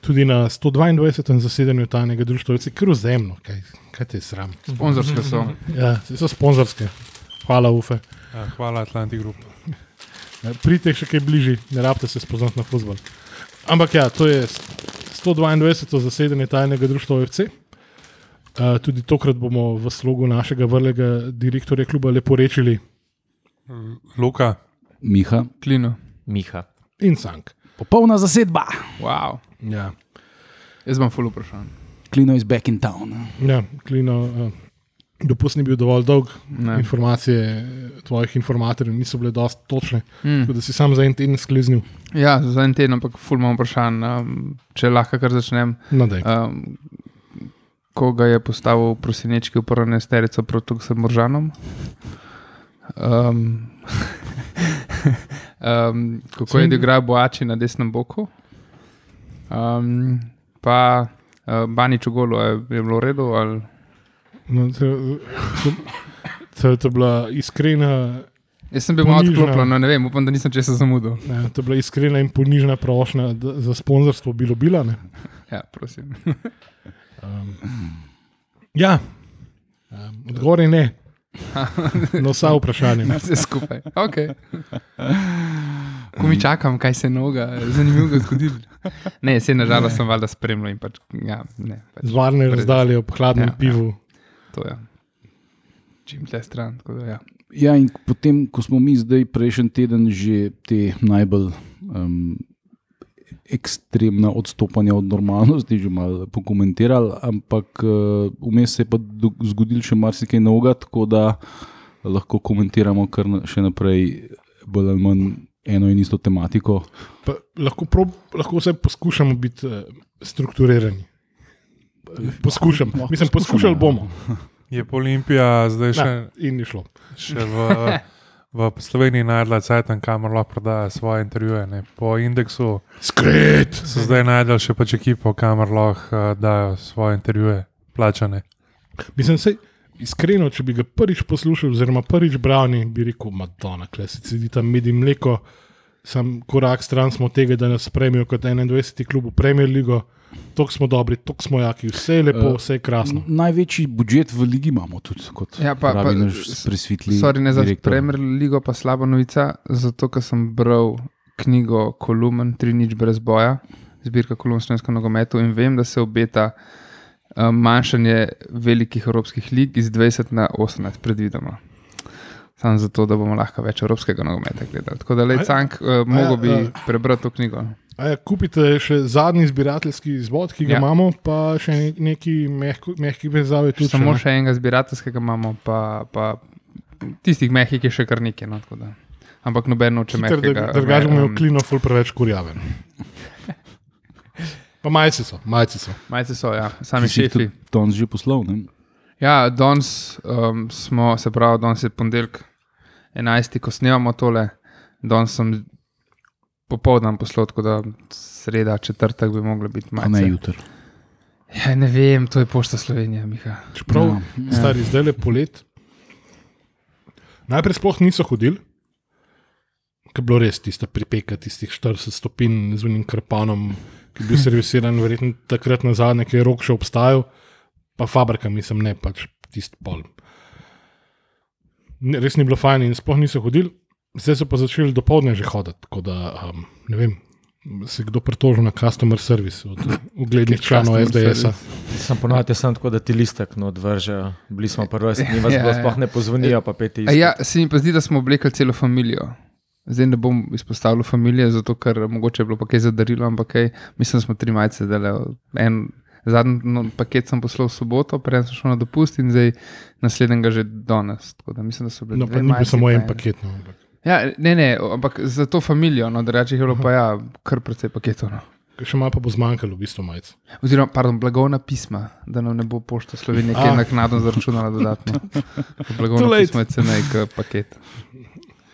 tudi na 122. zasedanju tajnega društva, je kar vzemno, kaj, kaj te je sram. Sponzorske so. Ja, so sponzorske. Hvala, Ufe. Ja, hvala, Atlantic Group. Ja, Pridite še kaj bližje, ne rabite se spoznati na futbol. Ampak ja, to je 122. zasedanje tajnega društva OFC. Uh, tudi tokrat bomo v slogu našega vrlega direktorja kluba lepo rečili Luka, Miha, Klino. Miha. in sank. Popolna zasedba. Wow. Ja, Jaz bom full vprašan. Klino is back in town. ja klino. Uh, Dopust ni bil dovolj dolg, Ne. informacije tvojih informatorjev niso bile dosti točne, Mm. tako da si sam za en teden skliznil. Ja, za en teden, ampak full imam vprašanj. Um, če lahko kar začnem. Nadej. Um, koga je postavil prosinečki v prvo nesterico proti Luksemburžanom? Um, um, kako je odigral Boači na desnem boku? Um, pa uh, Banič v golu, je, je bilo v redu? Ali? No, to, to, to, to je bila iskrena Jaz sem bil malo odklopljen, no, ne vem, upam, da nisem česa zamudil. Ne, to je bila iskrena in ponižna prošnja za sponzorstvo, bilo bila. Ne? Ja, prosim. Um, ja, um, odgovor je ne. Na vsa vprašanja. Vse skupaj. Okay. Ko mi čakam, kaj se noga, zanimivo zgodilo. Ne, se nažalost sem valjda spremljal in pač, ja, ne, pač Z varne razdalje ob hladnem Ja, ja, pivu. to je. Čim tle stran. tako Da, ja. Ja, in potem, ko smo mi zdaj prejšnji teden že te najbolj um, ekstremna odstopanja od normalnosti že malo pokomentirali, ampak uh, vmes se je pa zgodilo še marsikaj novega, tako da lahko komentiramo kar še naprej bolj ali manj eno in isto tematiko. Pa, lahko, prob, lahko vse poskušamo biti uh, strukturirani. Poskušam, mislim, poskušamo, poskušali ja. bomo. je Olimpija zdaj še, Ja, in je šlo. še v, v Sloveniji najdla cajtan, kamor lahko prodaja svoje intervjuje. Ne. Po indeksu Skret! so zdaj najdel še pač ekipo, kamor lahko uh, dajo svoje intervjuje, plačane. Mislim, sej, iskreno, če bi ga prvič poslušal, oziroma prvič bral, bi rekel: Madonna, kle se sedi tam med in mleko. Sam korak stran smo tega, da nas spremijo kot 21. klub v Premier League. Tok smo dobri, tok smo jaki, vse je lepo, Eh, vse je krasno. Največji budžet v ligi imamo tudi, kot Ja, pa- pravi pa- presvetli. Sorry, ne za direktor. Premier Ligo, pa slaba novica, zato ker sem bral knjigo Kolumen, Tri nič brez boja, zbirka kolumn slovenskega nogometa in vem, da se obeta um, manjšanje velikih evropskih lig iz 20 na 18, predvidoma. Samo zato, da bomo lahko več evropskega nogometa gledali. Tako da, le cank, uh, a- mogo bi a- prebrati to knjigo. Ja, kupite še zadnji zbirateljski izvod, ki ga Ja. imamo, pa še ne- neki mehko, mehki vezave tudi. Samo ne. še enega zbirateljskega imamo, pa, pa tistih mehkih je še kar nekaj. No, tako da. Ampak noben noče mehkega. drugače bomo um, klino ful preveč kurjaven. Pa majci so, majci so. Majce so, ja, sami šefi. danes že poslal. Ne? Ja, danes um, smo, se pravi, danes je ponedeljek 11, ko snemamo tole, danes sem popoldan poslal, tako da sreda, četrtek bi mogla biti Pa ne jutri. Ja, ne vem, to je pošta Slovenija, Miha. Čeprav Ja. ja. stari zdaj le polet. Najprej sploh niso hodili, ker je bilo res tista pripeka, tistih 40 stopinj z unim krpanom, ki je bil servisiran, verjetno takrat na zadnje, ki je rok še obstajal, pa fabrika, mislim, ne pač tisti pol. Ne, res ni bilo fajn in sploh niso hodili, zdaj so pa začeli do povdne že hoditi. Tako da um, ne vem, se kdo pritožil na customer service od uglednih članov SDS-a. Sem ponovadi sem tako, da ti listek no odvržejo. Bili smo res, ni vas Ja, ja. sploh ne pozvonijo, pa peti A Ja, se mi pa zdi, da smo oblekli celo družino. Zdaj ne bom izpostavil družine, zato ker mogoče je bilo pa kaj za darilo, ampak kaj, mislim, da smo tri majice delali. En zadnji no, paket sem poslal v soboto, prej sem šel na dopust in zdaj naslednjega že danes. Tako da mislim, da so bile No, pa ni bil samo en. paket. No, ampak. Ja, ne, ne, ampak za to družino, no, drugače je bilo pa ja, kar precej paketov. No. Še malo pa bo zmanjkalo, v bistvu majic. Oziroma, pardon, blagovna pisma, da nam ne bo pošta Slovenije kaj A. naknadno zaračunala dodatno. Late. pismo je cenej kot paket.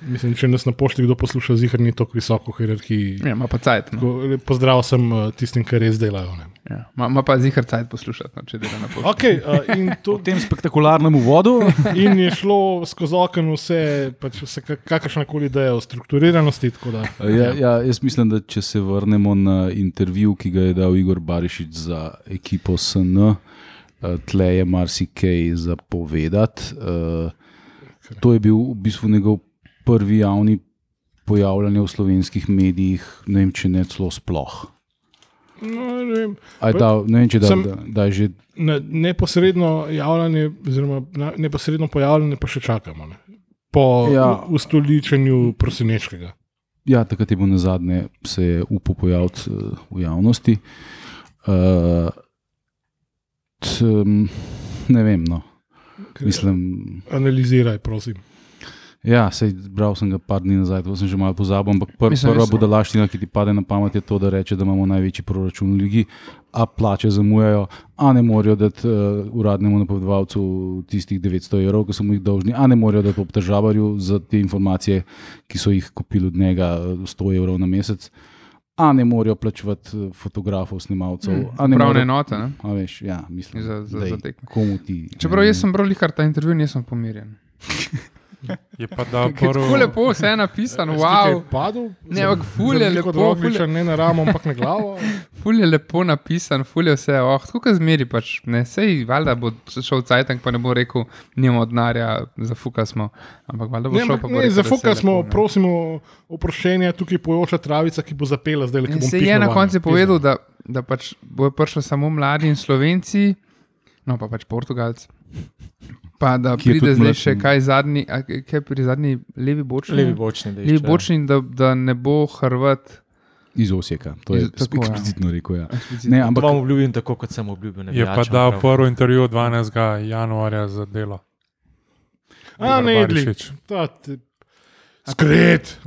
Mislim, če nas na pošti kdo posluša, zihar ni tako visoko v hierarhiji. Ja, ima pa cajt. No. Tako, lep Pozdrav sem uh, tistim, ki res delajo. Ne. Ja. Ma, ma pa zihar cajt poslušati, no, če dela na pošti. Okay, uh, in, to, V tem spektakularnem uvodu. in je šlo skozi okno vse, pač vse kakršna koli ideja o strukturiranosti. tako Da, Ja, ja, jaz mislim, da če se vrnemo na intervju, ki ga je dal Igor Barišič za ekipo SN, eh, tle je marsikaj za povedati. Eh, To je bil v bistvu njegov prvi javni pojavljanje v slovenskih medijih, ne vem, če ne celo sploh. no, ne, vem, A je dal, ne vem, če da, Sem- da, da je že. na, neposredno javljanje, oziroma neposredno pojavljanje, pa še čakamo. Ne. Po Ja. ustoličenju prosinečkega. Ja, takrat je bil na zadnje, se je upal pojaviti eh, v javnosti. Uh, t, um, ne vem, no. Mislim. Analiziraj, prosim. Ja, sej, bral sem ga par dni nazaj, to sem že malo pozabil, ampak pr, Mislim, prva res- budalaština, ki ti pade na pamet, je to, da reče, da imamo največji proračun v ligi, a plače zamujajo, a ne morejo dati uh, uradnemu napovedovalcu tistih 900 evrov, ki so mu jih dolžni, a ne morejo dati obdržavarju za te informacije, ki so jih kupili od njega eh, 100 evrov na mesec. A ne morejo plačevati eh, fotografov, snimalcev. Mm, Pravne morejo- enote. Ne? A veš, ja, mislim, Za- za- daj, za tekme. komu ti. Čeprav jaz sem bral kar ta intervju, nisem pomirjen. Je pa Tako prvo. lepo vse je napisano, Wow. Padel, Ne, ampak ful je lepo, ful je- ne na ramo, ampak na glavo. Ful je lepo napisan, ful je vse, oh, tako kot zmeri, pač ne, sej, valjda bo šel cajtank, pa ne bo rekel, nimamo denarja, zafuka smo, ampak valjda bo Ne, šel pa bo ne, rekel, za da vse fuka je smo, lepo, prosimo, oproščenje, tukaj pojoča travica, ki bo zapela zdaj, bom se je na koncu povedal, da, da pač bojo prišli samo mladi in slovenci, no pa pač Portugalci. Pa da pride zdaj še ne. kaj zadnji, kaj pri zadnji levi bočni? Levi bočni dejš. Levi bočni, da, da ne bo Hrvat. Iz Osijeka, to je tako, ja. eksplicitno rekel. Ja. eksplicitno. Ne, Ampak vam obljubim tako, kot sem obljubil. Je pa dal prvo intervju 12. januarja za delo. A ne, Igor jedli. Barišič. Skret.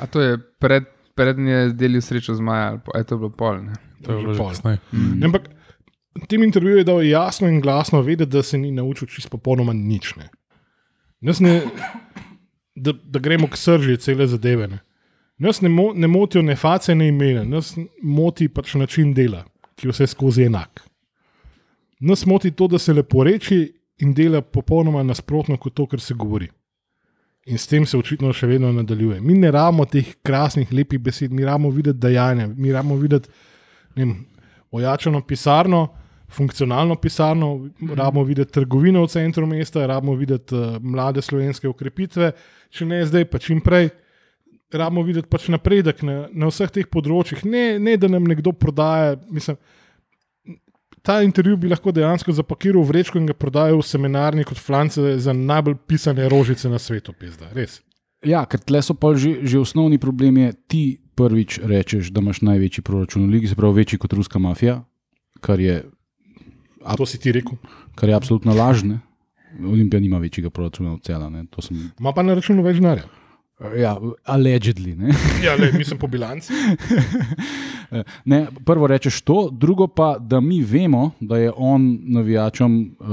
A to je pred, prednji je delil srečo z Maja, ali pa je to bilo pol. Ne? To je bilo že Pol. kasneje. Mm. Tem intervjuju je dal jasno in glasno vedeti, da se ni naučil čisto popolnoma nič. Ne. Nas Ne, da, da gremo k srži cele zadeve. Ne. Nas ne, mo, ne motijo ne face, ne imena, nas moti pač način dela, ki je vse skozi enak. Nas moti to, da se lepo reči in dela popolnoma nasprotno kot to, kar se govori. In s tem se očitno še vedno nadaljuje. Mi ne rabimo teh krasnih, lepih besed, mi rabimo videti dejanja, mi rabimo videti vem, ojačano pisarno, funkcionalno pisarno, rabimo videti trgovino v centru mesta, rabimo videti uh, mlade slovenske ukrepitve, če ne zdaj, pa čim prej. Rabimo videti pač napredek na, na vseh teh področjih, ne, ne da nam nekdo prodaja. Mislim, ta intervju bi lahko dejansko zapakiral v vrečko in ga prodajal v seminarni kot flance za najbolj pisane rožice na svetu. Pizda, res. Ja, ker tle so pa že, že osnovni problem, je, ti prvič rečeš, da imaš največji proračun v ligi, se pravi večji kot ruska mafija, kar je, A to si ti rekel. kar je absolutno lažne. Olimpija nima večjega proračuna od cela. Sem, Ma pa na računu več denarja. ja, allegedly. Ne? Ja, le, mislim po bilanci. Ne, prvo rečeš to, drugo pa, da mi vemo, da je on navijačem uh,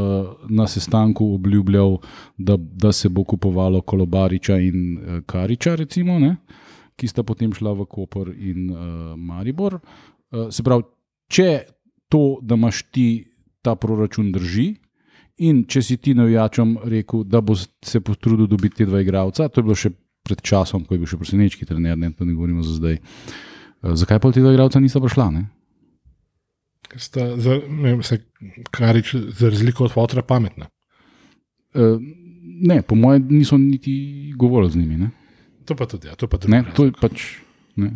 na sestanku obljubljal, da, da se bo kupovalo Kolobariča in uh, Kariča, recimo, ne, ki sta potem šla v Koper in uh, Maribor. Uh, se pravi, če to, da imaš ti ta proračun drži. In če si ti navijačem rekel, da bo se potrudil dobiti te dva igralca, to je bilo še pred časom, ko je bil še presenečki trener, ne, ne govorimo za zdaj. Uh, zakaj pa ti dva igralca nista prišla? Ne? Ker sta, za, ne, vem, se, karič, za razliko od fotra, pametna. Uh, ne, po mojem, niso niti govorili z njimi. Ne? To pa tudi, ja, to pa tudi. Ne, to je pač. Ne.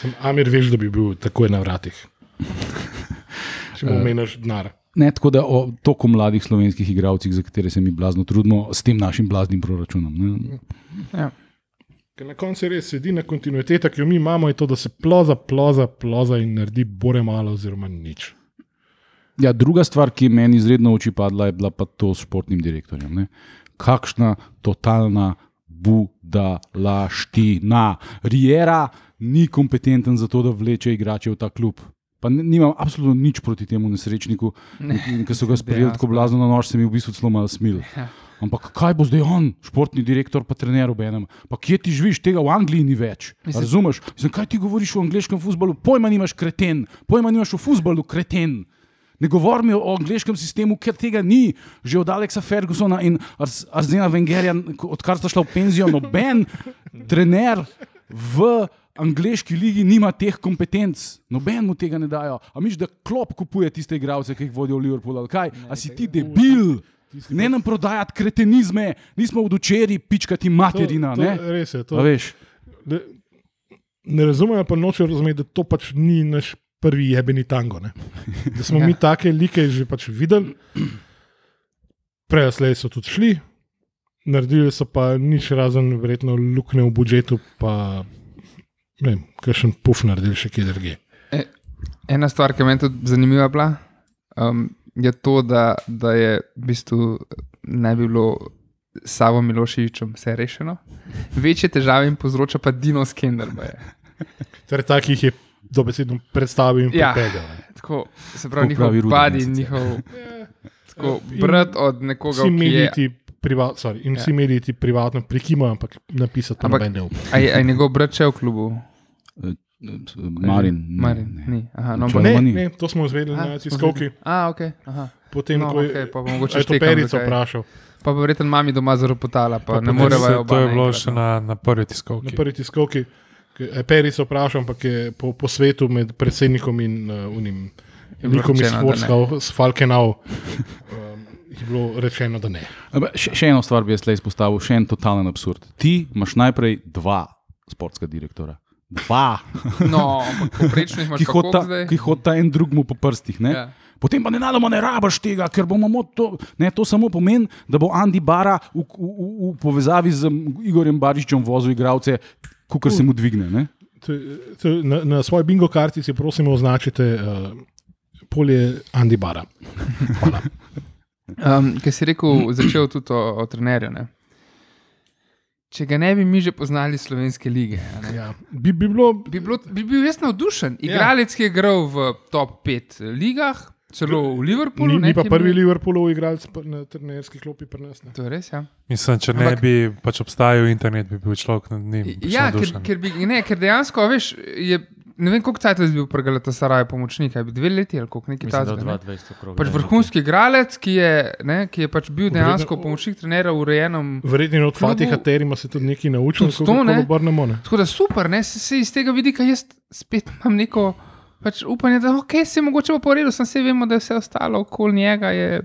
Sem, Amir, veš, da bi bil takoj na vratih. Če mu omeniš denar. Ne, tako da o toliko mladih slovenskih igralcih, za katere se mi blazno trudimo, s tem našim blaznim proračunom. Ne? Ja. Ker na koncu res edina kontinuiteta, ki jo mi imamo, je to, da se ploza, ploza, ploza in naredi bore malo, oziroma nič. Ja, druga stvar, ki je meni izredno oči padla, je bila pa to s športnim direktorjem. Ne? Kakšna totalna budalaština. Riera ni kompetenten za to, da vleče igrače v ta klub. Pa ne- nimam absolutno nič proti temu nesrečniku, ki so ga sprejeli tako blazno na nož, se mi v bistvu celo malo smil. Ja. Ampak kaj bo zdaj on, športni direktor, pa trener ob enem? Pa kje ti živiš, tega v Angliji ni več. Mislim- Razumeš? Mislim, kaj ti govoriš o angliškem futbalu? Pojma nimaš kreten, pojma nimaš o futbalu kreten. Ne govori mi o angliškem sistemu, ker tega ni. Že od Alexa Fergusona in Arzena Wengerja, odkar sta šla v penzijo, noben trener v angliški ligi nima teh kompetenc. Noben mu tega ne dajo. A miš, da klop kupuje tiste igralce, ki jih vodijo v Liverpool ali kaj? A si ti debil? Ne nam prodajati kretenizme, nismo od včeraj pičkati materina. To, ne? to, res je. To, A veš? ne, ne razumejo, pa nočejo razumeti, da to pač ni naš prvi jebeni tango. Ne? Da smo Ja. mi take like že pač videli, prej so tudi šli, naredili so pa nič razen verjetno lukne v budžetu, pa ne vem, kakšen puf naredili še kje drugje. Ena stvar, ki je meni tudi zanimiva, bila, um, je to, da, da je v bistvu ne bi bilo s Savo Miloševičem vse rešeno. Večje težave jim povzroča pa Dino Skender. baje. Torej, takih je dobesedno predstavil in Ja. pripeljal. ne. Tako, se pravi, Tako njihov badi, Mesice. njihov tako, In brat od nekoga, Vsi ki je. privat, sorry, in Ja. vsi mediji ti privatno prikimajo, ampak napisati noben ne upa. A je, a je njegov brat še v klubu? Marin. ne, Marin. ne. Ni. Aha, no, Ne, Ni. ne, to smo izvedeli na tiskovki. videli. A, ok. Aha. Potem, No, ko je, to perico vprašal. Pa bo verjetno mami doma zaropotala, pa, pa ne moreva Se- To je bilo še no. na, na prvi Na tiskovki. prvi tiskovki, ki je perico vprašal, ampak je po, po svetu med predsednikom in uh, unim Je bilo likom iz ne. Sportska, s Falkenau, um, je bilo rečeno, da ne. Ampak Še, še eno stvar bi jaz le izpostavil, še en totalen absurd. Ti imaš najprej dva sportska direktora. Dva, No, povprečno jih imaš ki hodita, zdaj? ki hodita en drugmu po prstih. Ne? Ja. Potem pa ne naloma ne rabaš tega, ker bomo mo- to, ne, to samo pomeni, da bo Andy Bara v, v, v, v povezavi z Igorjem Bariščem vozil igralce, kot se mu dvigne. Ne? To, to, na, na svoji bingo kartici, prosim, označite uh, polje Andy Bara. Um, Ker si rekel, začel tudi o, o trenerju. Ne? Če ga ne bi mi že poznali slovenske lige, a ne, Ja. Bi, bi bilo bi, bilo, bi bil jaz navdušen. Igralec, ki je igral v top 5 ligah, celo v Liverpoolu. ni, ne, ni pa prvi bil- Liverpoolov igralec pa na trenerski klopi pri nas. Ne. To je res, ja. Mislim, če ne Ampak- bi pač obstajal internet, bi bil človek nad njim. Ja, ker, ker, bi, ne, ker dejansko, veš, je, ne vem, koliko časa je bil pri Galatasaraju pomočnik, ali dve leti ali koliko da tasga. ne. 22 okrog. Pač ja, vrhunski igralec, ki je, ne, ki je pač bil dejansko pomočnik trenera v urejenem. Verjetno od Klubu- Fatiha Terima se tudi nekaj naučil, Tudi to, ne. obrnemo. Ne. Tako da super, ne, se, se iz tega vidika jaz spet imam neko pač upanje, da okay, se je mogoče pa poredil, sem se vemo, da je vse ostalo okoli njega je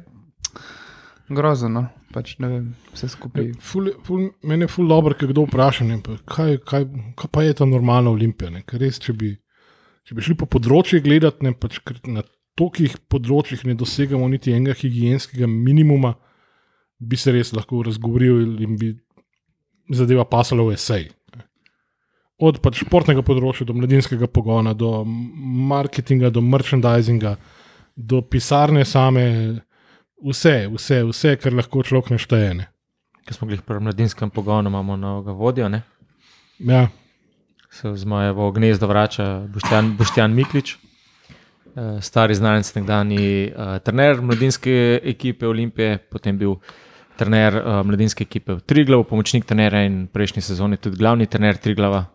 grozno. no. Pač, ne vem, vse skupaj. Ful, ful, meni je ful dobro, ker kdo vpraša, ne, pa kaj, kaj, kaj pa je ta normalna olimpija. Ne? Ker res, če bi, če bi šli po področjih gledati, ne, pač, na tolikih področjih ne dosegamo niti enega higienskega minimuma, bi se res lahko razgovoril in bi zadeva pasala v esej. Od pač športnega področja do mladinskega pogona, do marketinga, do merchandisinga, do pisarne same, vse, vse, vse kar lahko človek našteje. Ne. Ker smo bili pri mladinskem pogonu, imamo novega vodjo, ne? Ja, se v zmajevo gnezdo vrača Boštjan, Boštjan Miklič, eh, stari znanec, nekdani uh, trener mladinske ekipe Olimpije, potem bil trener uh, mladinske ekipe v Triglavu, pomočnik trenera in prejšnji sezoni tudi glavni trener Triglava.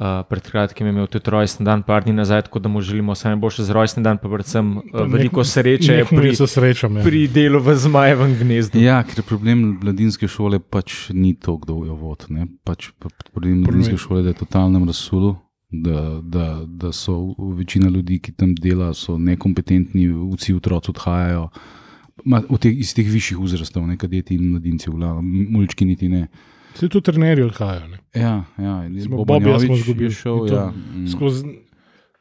Uh, pred kratkim je imel tudi rojsten dan, par dni nazaj, tako da mu želimo vse najboljše za rojsten dan, pa predvsem uh, veliko sreče Nekmu pri, srečam. Ja. pri delu v zmajevem gnezdu. Ja, ker problem mladinske šole pač ni to, kdo jo vodi. ne. Pač p- p- problem mladinske šole je, da je v totalnem razsulu, da, da, da so večina ljudi, ki tam dela, so nekompetentni, vsi otroci odhajajo. Ma, v teh, iz teh višjih vzrastov, ne kadeti in mladinci, v glavnem, mulčki niti ne. Vsi tu trenerji odhajajo. ne. Ja, ja, Smo Boban Bobija smo je izgubili. To ja, mm. Skozi,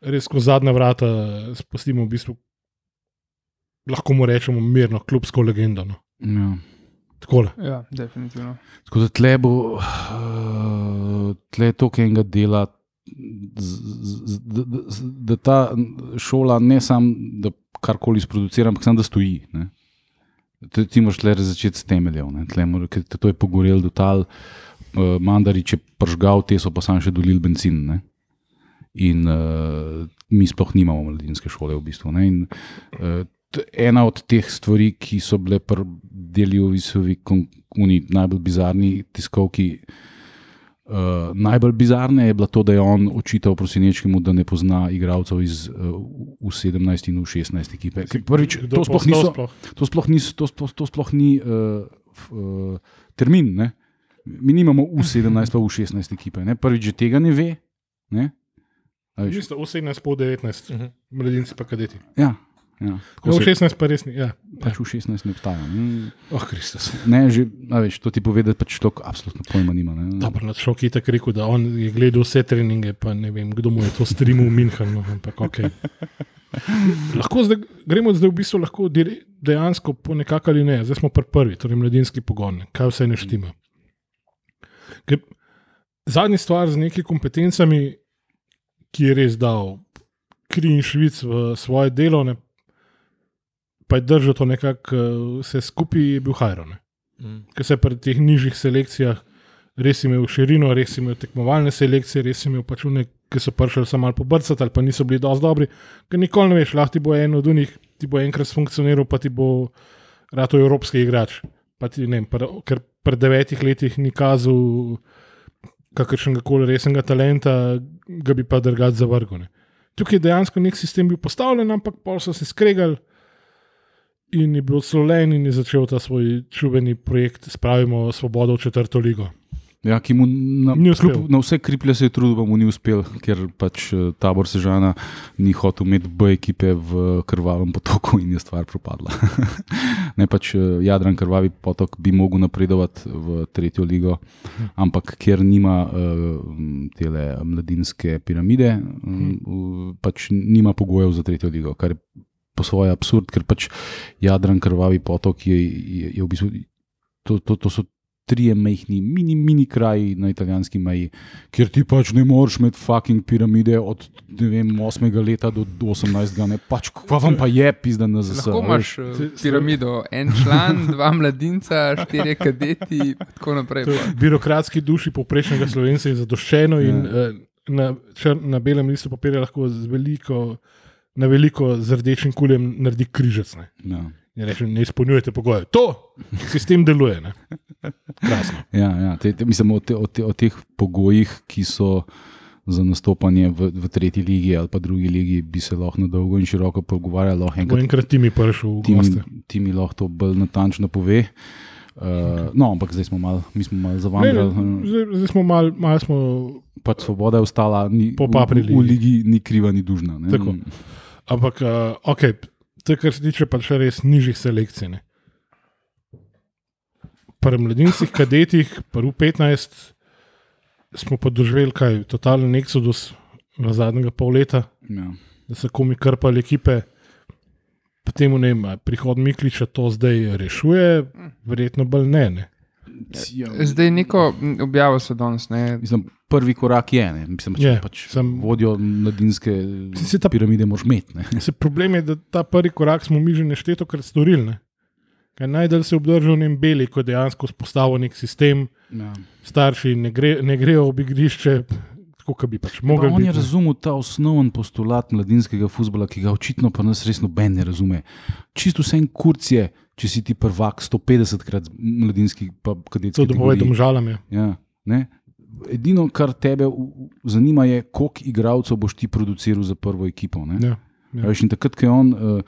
res skozi zadnja vrata spustimo v bistvu, lahko mu rečemo, mirno, klubsko legendo. No. ja. Takole. Ja, definitivno. Tako da tle bo, uh, tle je toliko enega dela, z, z, z, da, da, da ta šola ne samo, da karkoli sproducira, ampak samo da stoji. Ne. Ti, ti moraš tle začeti s mora, ker te je pogorel do tal, uh, mandarič je pržgal, te so pa sam še dolili benzin. Ne. In uh, mi sploh nimamo mladinske šole v bistvu. In, uh, ena od teh stvari, ki so bile pri Deljovisovi najbolj bizarni tiskovki. Uh, najbolj bizarne je bilo to, da je on očital prosinečkemu, da ne pozna igralcev iz uh, v 17 in v 16 ekipe. Ker Prvič, to sploh, niso, sploh? to sploh, niso, to, to, to sploh ni uh, f, uh, termin. Ne? Mi nimamo v 17 pa v 16 ekipe. Ne? Prvič, že tega ne ve. Ne? A veš, Niste 18, pol 19, Mhm. mladinci pa kadeti. Ja, ja. Ja, Tako v se, 16 pa res ni. Ja. pač v 16 ne obstaja. Ne? Oh, Kristus. Ne, že, veš, to ti pove, da pač človek absolutno pojma nima. Ne? Dobro, na šok je tako rekel, da on je gledal vse treninge, pa ne vem, kdo mu je to streamal v Münchenu. Ampak, okay. lahko zdaj, gremo zdaj v bistvu lahko dejansko po nekako ali ne. Zdaj smo pri prvi, torej mladinski pogon, kaj vse ne štima. Ker zadnji stvar z nekimi kompetencami, ki je res dal kri in švic v svoje delo, ne, pa je držal to nekako eh, vse skupaj, je bil Hajron Mm. ker se pri teh nižjih selekcijah res imel širino, res imel tekmovalne selekcije, res imel pač une, ki so prišli samo malo pobrcati ali pa niso bili dovolj dobri. Ker nikoli ne veš, lahko ti bo en od njih, ti bo enkrat funkcioniral, pa ti bo rado evropski igrač. Pa ti, ne, pr, ker pred devetih letih ni kazal kakršnega koli resnega talenta, ga bi pa drugače zavrgel. ne. Tukaj je dejansko nek sistem bil postavljen, ampak pol so se skregali in je bil odslovljen in je začel ta svoj čuveni projekt Spravimo svobodo v četrto ligo. Ja, ki mu na, kljub- na vse kriplje se je trudil, pa mu ni uspel, ker pač eh, tabor Sežana ni hotel imeti B ekipe v krvavem potoku in je stvar propadla. ne pač eh, Jadran krvavi potok bi mogel napredovati v tretjo ligo, ampak ker nima uh, tele mladinske piramide, um, pač nima pogojev za tretjo ligo, kar je po svoje absurd, ker pač Jadran krvavi potok je, je, je v bistvu. To, to, to so trije majhni, mini, mini kraji na italijanski meji, kjer ti pač ne moreš imeti fucking piramide od ne vem, 8. leta do 18. Ne, pač, kva vam pa je, pizda na ZS. Lahko a imaš eh, piramido, en član, dva mladinca, štirje kadeti, in tako naprej. To je birokratski duši povprečnega slovenca je zadoščeno in Ja. eh, na, na belem listu papirja lahko z veliko, na veliko z rdečim kuljem naredi križec. Ne. Ja. In reče, ne izpolnjujete pogoje. To, sistem deluje. Ne. Ja, ja, te, te, mislim o, te, o, te, o teh pogojih, ki so za nastopanje v, v tretji ligi ali pa drugi ligi, bi se lahko na dolgo in široko pogovarjali. Enkrat enkrat ti mi prišel ti, mi- ti mi lahko to bolj natančno pove. Uh, no, ampak zdaj smo malo mal Ne, zavandrali. ne, zdaj, zdaj smo malo mal smo Pač svoboda je ostala, ni, v, v ligi ni kriva, ni dužna. Ne? Tako. Ampak, uh, ok, to, kar se tiče pač res nižjih selekcij. ne. Pri mladinskih kadetih, prvi 15, smo pa doživeli kaj, totalen eksodus v zadnjega pol leta, Ja. da so komi krpali ekipe. Potem, ne vem, prihod Mikliča to zdaj rešuje, verjetno bolj ne. ne. Ja, Zdaj neko objavo so danes. Ne, mislim, prvi korak je, ne? mislim, če Je, pač sem- vodijo mladinske Si ta- piramide, moraš imeti. ne. Se problem je, da ta prvi korak smo mi že nešteto krat storili. Ne? Kaj Najdel se obdržal v njem beli, ko je dejansko vzpostavil nek sistem, Ja. starši ne, gre, ne grejo v igrišče, kot bi pač Pa mogli. on je razumel ta osnoven postulat mladinskega futbola, ki ga očitno pa nas res noben ne razume. Čisto vse en kurc je, če si ti prvak 150 krat mladinski, pa kadetski. To dopovedom žalam je. Ja, ne. Edino, kar tebe zanima, je, koliko igralcev boš ti produciral za prvo ekipo. ne. Ja. Ja. Veš, in takrat, ko je on uh,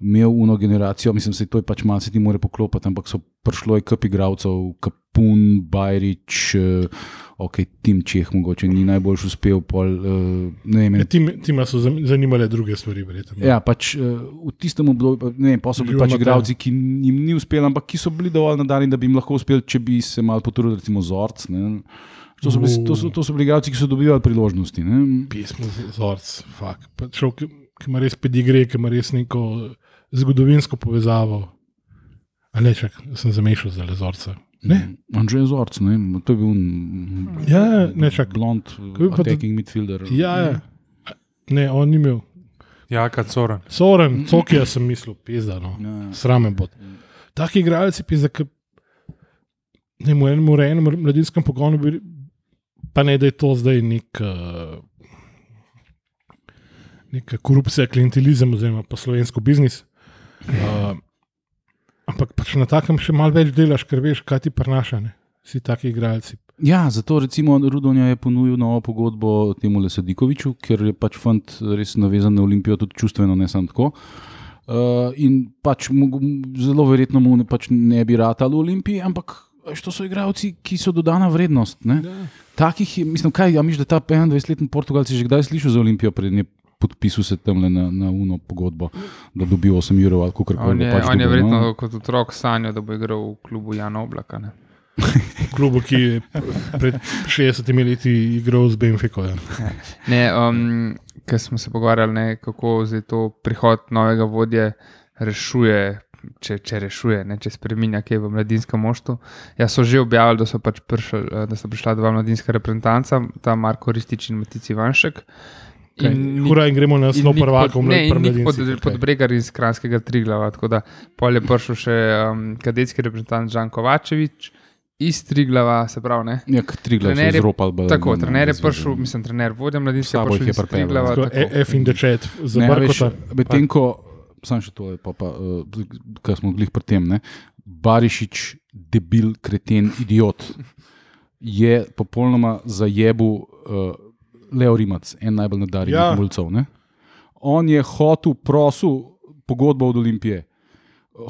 imel uno generacijo, mislim, da to je pač malo se ti more poklopiti, ampak so prišlo je kup igralcev, Kapun, Bajrič, uh, ok, Tim Čeh, mogoče ni najboljši uspel, pol, uh, vem. Ja, Tim, tima so zan- zanimale druge stvari, verjetno. Ja, pač uh, v tistem obdobju, ne vem, pa so bili pač Matej. igralci, ki jim ni uspelo, ampak ki so bili dovolj nadarjeni, da bi jim lahko uspel, če bi se malo potrudili, recimo Zorc. ne. To so, bili, to, so, to so bili igralci, ki so dobivali priložnosti. Ne? Pismo, vzorc, fuk. Pa Človek, ki- ima res pedigre, ki ima res neko zgodovinsko povezavo. A ne, čak, sem zamešal za lezorca. Ne? Andrzej Zorc, ne? to je bil un, Ja, ne, čak. blond, attacking midfielder. Ja, ja. Ne, on ni imel. Jaka Coran. Soren, cokija sem mislil, pizda. No. Ja. Sramen bod. Taki igralci, pizda, ki ne v enem urejenem mladinskem pogonu, bi, pa ne da je to zdaj nek. Uh, Neka korupcija, klientelizem, oziroma pa slovensko biznis. Uh, ampak pač na takem še malo več delaš, ker veš, kaj ti prenaša. Ne? Si taki igralci. Ja, zato recimo Rudonja je ponudil novo pogodbo temu Lesadikoviču, ker je pač fant res navezan na Olimpijo, tudi čustveno, ne samo tako. Uh, in pač zelo verjetno mu ne, pač ne bi ratal v Olimpiji, ampak to so igralci, ki so dodana vrednost. Ne? Takih je, mislim, kaj, ja, misliš, da ta 21-letni Portugalci že kdaj slišal za Olimpijo, preden je podpisal se tam na, na uno pogodbo, da dobi 8 jurov ali kako On koli. je, pač on je dobil, verjetno no. kot otrok sanjal, da bo igral v klubu Jana Oblaka. Ne? Klubu, ki je pred 60 leti igral z Benfico. Ja. Ne, um, ker smo se pogovarjali, ne, kako zdaj to prihod novega vodje rešuje. Če, če rešuje, ne, če spremenja kaj v mladinskem moštvu. Ja, so že objavili, da so, pač prišli, eh, da so prišla dva mladinska reprezentanca, ta Marko Ristič in Matici Vanšek. In, ni- Hura in gremo na in prvakov, pod- ne, in mladi pod, mladinci, pod. Bregar iz Kranskega Triglava. Tako da pol je prišel še um, kadetski reprezentant Žan Kovačevič iz Triglava, se pravi. Ne? Ja, tri glavne Trener je- bolj, Tako, ne, trener je prišel, mislim, trener vodja mladinske Sabo jih je pripeljal. F in dečet, za Ne, a veš, Brkota. Medtem ko, sam še to, pa, pa, uh, kar smo glih pri tem, ne, Barišič, debil, kreten, idiot, je popolnoma zajebu uh, Leo Rimac, en najbolj nadarjenih Ja. mulcev. Ne. On je hotel, prosil pogodbo od Olimpije.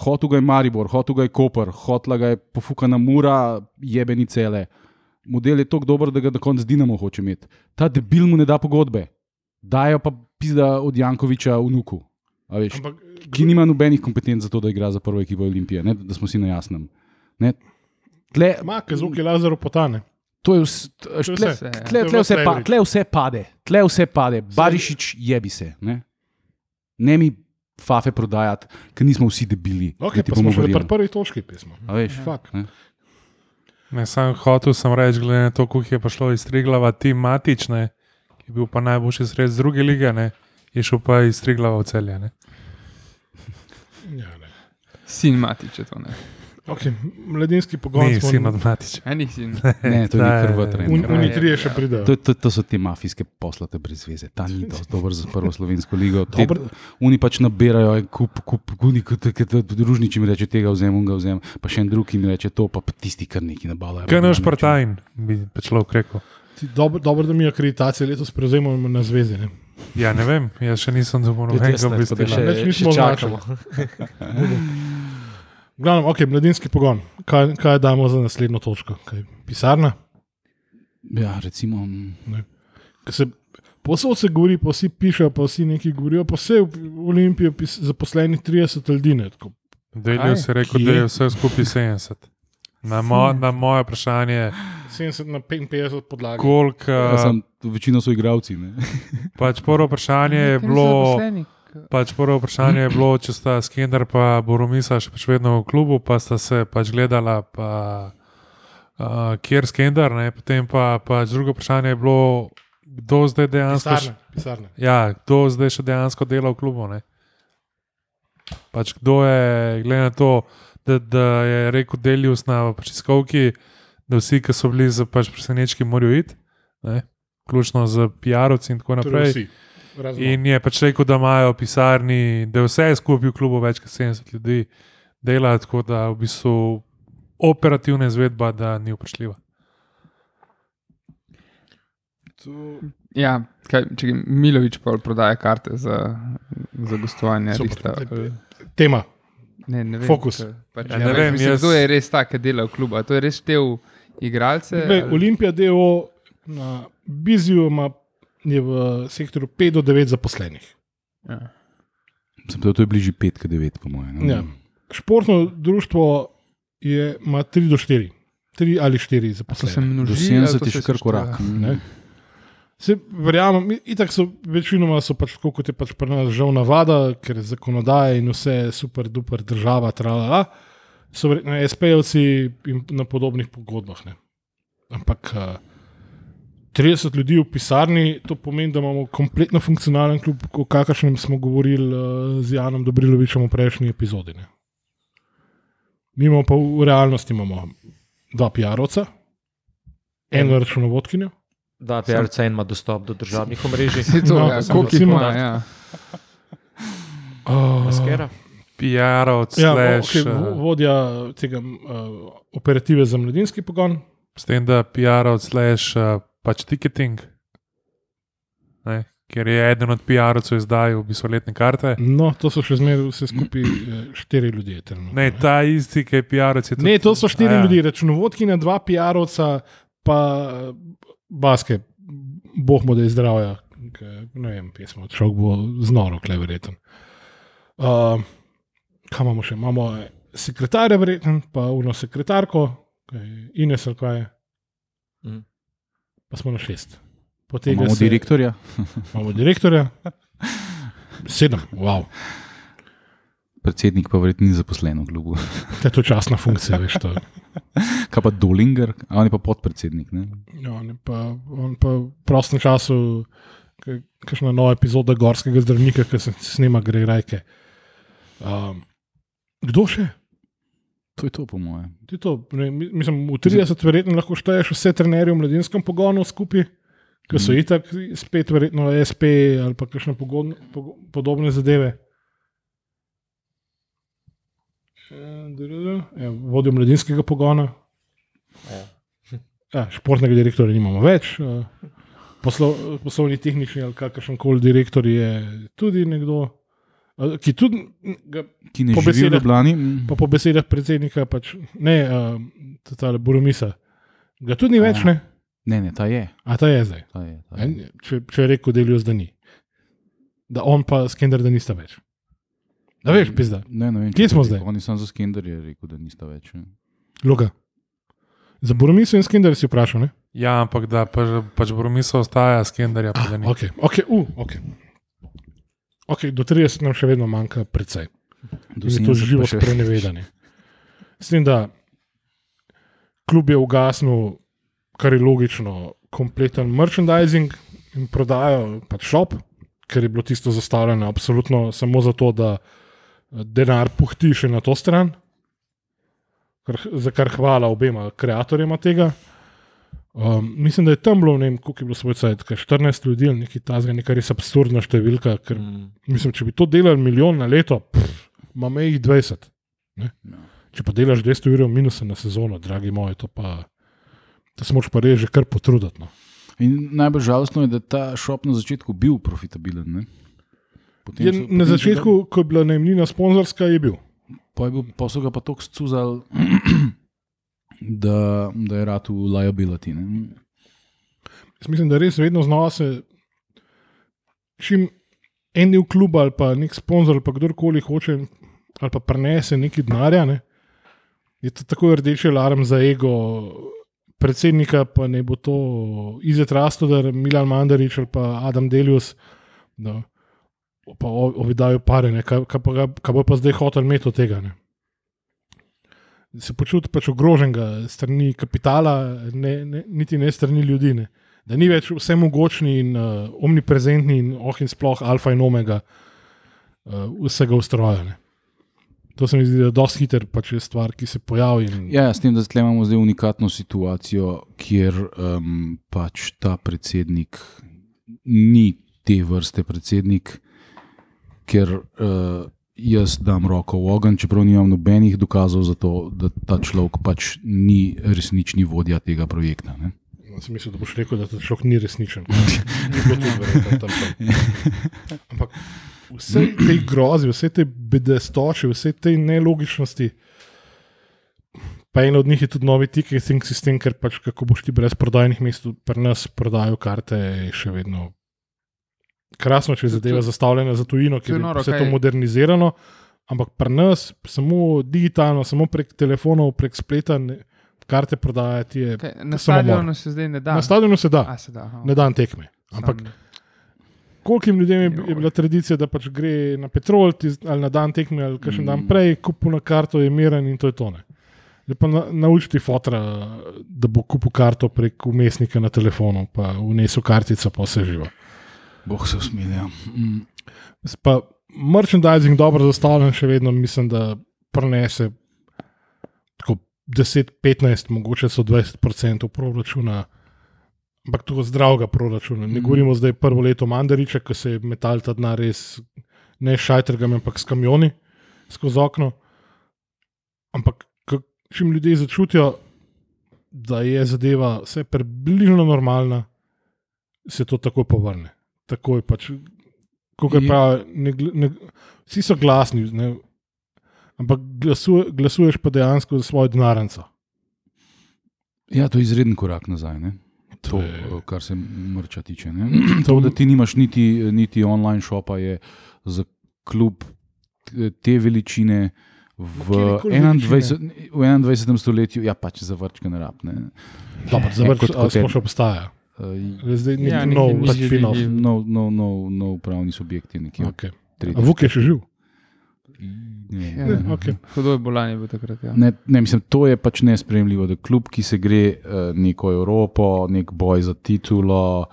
Hotel ga je Maribor, hotel ga je Koper, hotla ga je pofukana mura, jebeni cele. Model je tako dober, da ga na koncu Dinamo hoče imeti. Ta debil mu ne da pogodbe, dajo pa pizda od Jankoviča vnuku. Veš, Ampak, ki nima nobenih kompetenc za to, da igra za prvo ekipo Olimpije, ne, da smo si na jasnem. Ne. Tle, Ma, kazuki Lazaro potane. To je vse, tle, vse. tle, To tle, tle, vse pa, tle vse pade, tle vse pade. Barišič jebi se. Ne, ne mi fafe prodajati, ker nismo vsi debili. Okay, pa smo še pri prvi točki pismo. A veš, Fak. ne. Ne, sam hotel sem reči, glede na to, kako je prišlo iz Triglava, ti matične, ki je bil pa najboljši sred z druge lige, ne, je šel pa iz Triglava v celje. Ne. Ja, ne. Sin Matič je to. Ne, okay, mladinski pogon. Smo- sin od matiča. A ni sin. ne, to je ja, ja. Un, Ja, oni ja, trije še ja. pridejo. To, to, to so te mafijske poslate brez veze. Ta ni dober za prvo slovensko ligo. Te, Dober- oni pač nabirajo en kup, kup, kup, družniči mi reče tega vzem, on ga vzem, pa še en drug mi reče to, pa tisti, kar neki nabavljajo. Kaj naš partajn, bi človek rekel. Ti Dobro, dobro, da mi akreditacije letos prevzemamo na zvezi. Ne? Ja, ne vem, jaz še nisem dobil jaz nobenega ne, da obvestila. Več še, nismo še čakamo. Glavno, ok, mladinski pogon. Kaj, kaj damo za naslednjo točko? Kaj, pisarna? Ja, recimo. mm, Ker Se, posod se govori, pa vsi pišejo, pa vsi nekaj govorijo, pa vse v Olimpiji je zaposlenih 30 ljudi. Delijo se Kje? da je vse skupaj 70. Na, mo, na moje vprašanje, 70 na 55 podlagi. koliko. Ja, sem, večino so igravci. Ne? Pač prvo vprašanje je bilo. Pač prvo vprašanje je bilo, če sta Skender in Boromisa še pač vedno v klubu, pa sta se pač gledala, pa, uh, kjer Skender. Ne? Potem pa pač drugo vprašanje je bilo, kdo zdaj dejansko. Pisarne, pisarne. Ja, kdo zdaj še dejansko dela v klubu. Ne? Pač kdo je, glede na to, da, da je rekel Delius na iskovki, da vsi, ki so bili za pač presenečki, morajo iti, vključno z PR-ovci in tako Torej naprej. vsi. Razen In je pač rekel, da imajo pisarni, da je vse skupaj v klubu več kot 70 ljudi dela, tako da v bistvu operativna izvedba, da ni vprašljiva. Ja, kaj, če Milovič pa prodaja karte za, za gostovanje. Super. Rihta, tema. ne, ne vem, Fokus. Pač, Ja, ja, ne ne vem, vem, mislim, jaz- Kdo je res ta, ki dela v klubu? To je res štev igralce? Glej, ali- Olimpija DO na Biziju ima je v sektorju 5 do 9 zaposlenih. Ja. Sem to je bližje 5 kot 9, po mojem. no. Ja. Športno društvo je, ima 3 do 4. 3 ali 4 A To se zaposlene. Do množi. 70 ali to je se še kar korak. Ne. Se, verjamem, itak so večinoma so pač tako, kot je pač pri nas žal navada, ker je zakonodaja in vse super, duper država, tralala. So verjetno SP-jevci in na podobnih pogodbah. Ne. Ampak uh, 30 ljudi v pisarni, to pomeni, da imamo kompletno funkcionalen klub, o kakršnem smo govorili uh, z Janom Dobrilovičem v prejšnji epizodi. Ne. Mi imamo pa v realnosti imamo dva PR-ovca, eno računovodkinjo. Da, PRC ima dostop do državnih omrežij. Se to, No, ja, koliko jih ima, ja. Uh, Maskera. PR-ovc, Ja, okay, eh, vodja tega uh, operative za mladinski pogon. s tem, da PR-ovc, slash, eh, pač ticketing. Ne? Ker je eden od PR-ovcev izdajal v bistvu letne karte. No, to so še zmeraj vse skupaj eh, štiri ljudje. trenutno, Ne, ta isti, ki je tudi- Ne, to so štiri ja. ljudi, računovodki na dva PR-ovca, pa eh, baske, boh mu da je zdravja. Ne vem, pismo, človek bo znoro, klej verjeten. Uh, kaj imamo še? Imamo eh, sekretarja, verjeten, pa uno sekretarko, kaj, Ines ali kaj je. Mhm. Pa smo na šest. Potem Imamo direktorja. imamo direktorja. Sedem, wow. Predsednik pa verjetno ni zaposlen v klubu. To je to časna funkcija, veš. To. Kaj pa Dolinger, a on je pa podpredsednik. Ne? Ja, on, je pa, on pa v prostem času, kakšna nova epizoda Gorskega zdravnika, ki se snema gre rajke. Um, kdo še? To je to, po mojem. To, ne, mi- mislim, v 30 verjetno lahko šteješ vse trenerje v mladinskem pogonu skupaj, ki so Mhm. itak spet verjetno SP ali pa kakšne pogodne, po, podobne zadeve. Ja, vodjo mladinskega pogona. Ja, športnega direktorja nimamo več. eh, Poslo, poslovni tehnični ali kakršen koli direktor je tudi nekdo, ki tudi ga Ki ne Po živi v besedah- Ljubljani. mm. pa po besedah predsednika, pač, ne, uh, ta Boromisa. Ga tudi ni več, Ja. ne? Ne, ne, ta je. A ta je zdaj. Ta je, ta je. En, če, če je rekel Delius, da ni. Da on pa Skender, da nista več. Da veš, pizda. Ne, ne vem, Kje smo je zdaj? rekel. On je sam za Skender je rekel, da nista več. ne. Luka. Za Boromisa in Skender si vprašal, ne? Ja, ampak da pač, pač Bromiso ostaja, skenderja pa da ni. Ok, ok, uh, ok. Ok, do 30 nam še vedno manjka precej. Do je to 70 pa živo sprenevedanje. S tem, da klub je ugasnil, kar je logično, kompleten merchandising in prodajo pač šop, ker je bilo tisto zastavljeno absolutno samo zato, da eh, denar puhti še na to stran, kar, za kar hvala obema ustvarjalcema tega. Um, mislim, da je tam bilo, ne vem, koliko je bilo svoj cajt, 14 ljudi ali nekaj tasga, nekaj res absurdna številka, ker Mm. Mislim, če bi to delali milijon na leto, imamo jih 20. Ne? Ja. Če pa delaš 200 ur minusa na sezono, dragi moji, to pa. To se moraš pa res že kar potruditi. No. In najbolj žalostno je, da je ta šop na začetku bil profitabilen. ne. Potem Je, so- na potem so ga- začetku, ko je bila najemnina sponzorska, je bil. Pa, je bil, pa so ga pa tako scuzali, da, da je rad v liability. Ne? Jaz mislim, da res vedno znova se. Čim en del kluba ali pa nek sponzor ali pa kdorkoli hoče ali pa prenese nekaj denarja, ne, je to tako rdeči alarm za ego predsednika, pa ne bo to Izet Rastodar, Milan Mandarič ali pa Adam Delius, da pa ovidajo pare, ne, kaj, kaj, pa, kaj bo pa zdaj hotel imeti od tega. Ne. Se počuti pač ogroženega strani kapitala, ne, ne, niti ne strani ljudi. Ne. Da ni več vse mogočni in uh, omniprezentni in oh in sploh alfa in omega uh, vsega ustrojene. To se mi zdi, da je dosti hiter pač je stvar, ki se pojavi. In, Ja, s tem, da zdaj imamo zdaj unikatno situacijo, kjer um, pač ta predsednik ni te vrste predsednik, ker uh, jaz dam roko v ogenj, čeprav nimam nobenih dokazov za to, da ta človek pač ni resnični vodja tega projekta. Ne? Sem mislil, da boš rekel, da ta človek ni resničen. Ni bilo tudi tam. Ampak vse te grozi, vse te bedestoče, vse te nelogičnosti. Pa en od njih je tudi novi ticketing sistem, ker pač kako boš ti brez prodajnih mest, pri nas prodajo karte, je še vedno krasno, če je zadeva zastavljena za tujino, je ker je vse to modernizirano. Ampak pri nas samo digitalno, samo prek telefonov, prek spleta, ne, karte prodajati je. Kaj, na stadionu se zdaj ne da. Na stadionu se da, A, se da aha. na dan tekme. Ampak Kolikim ljudem je, je bila tradicija, da pač gre na petrol ali na dan tekme, ali kakšen mm. dan prej, kupu na karto, je miren in to je to. Ne. Zdaj pa na, naučiti fotra, da bo kupil karto prek umestnika na telefonu, pa vnesel kartico, pa vse živo. Bog se usmilja. Mm. Pa merchandising dobro zastavljen, še vedno mislim, da prenese tako 10-15, mogoče so 20% proračuna. Ampak to zdravega proračuna. Ne Mhm. govorimo zdaj prvo leto Mandariča, ki se je metal ta denar res ne s šajtrgami, ampak s kamioni. skozi okno. Ampak čim ljudje začutijo, da je zadeva vse približno normalna, se to tako povrne. Tako je pač, kot Je- pravi, ne, ne, vsi so glasni, ne, ampak glasuje, glasuješ pa dejansko za svojo denarnico. Ja, to je izreden korak nazaj. Ne? To, To je- kar se mrča tiče. ne. To, da ti nimaš niti, niti online shopa, je za klub t- te veličine v, Katerekoli 21, v 21. stoletju, ja, pač za vrčke ne rab. Ne. Dobro, Ja, zavrč, kot- kot, kot kot še obstaja. Uh, Zdaj ni Ja, nov, pač že spin-off. živi. no, no, no, no pravni subjekti, nekje. Okay. Vuk je še živ. Ne, Ja, Ne, okej. Hudo je bolanje bil takrat. Ja. Ne, ne, mislim, to je pač nespremljivo, da kljub, ki se gre uh, neko Evropo, nek boj za titulo,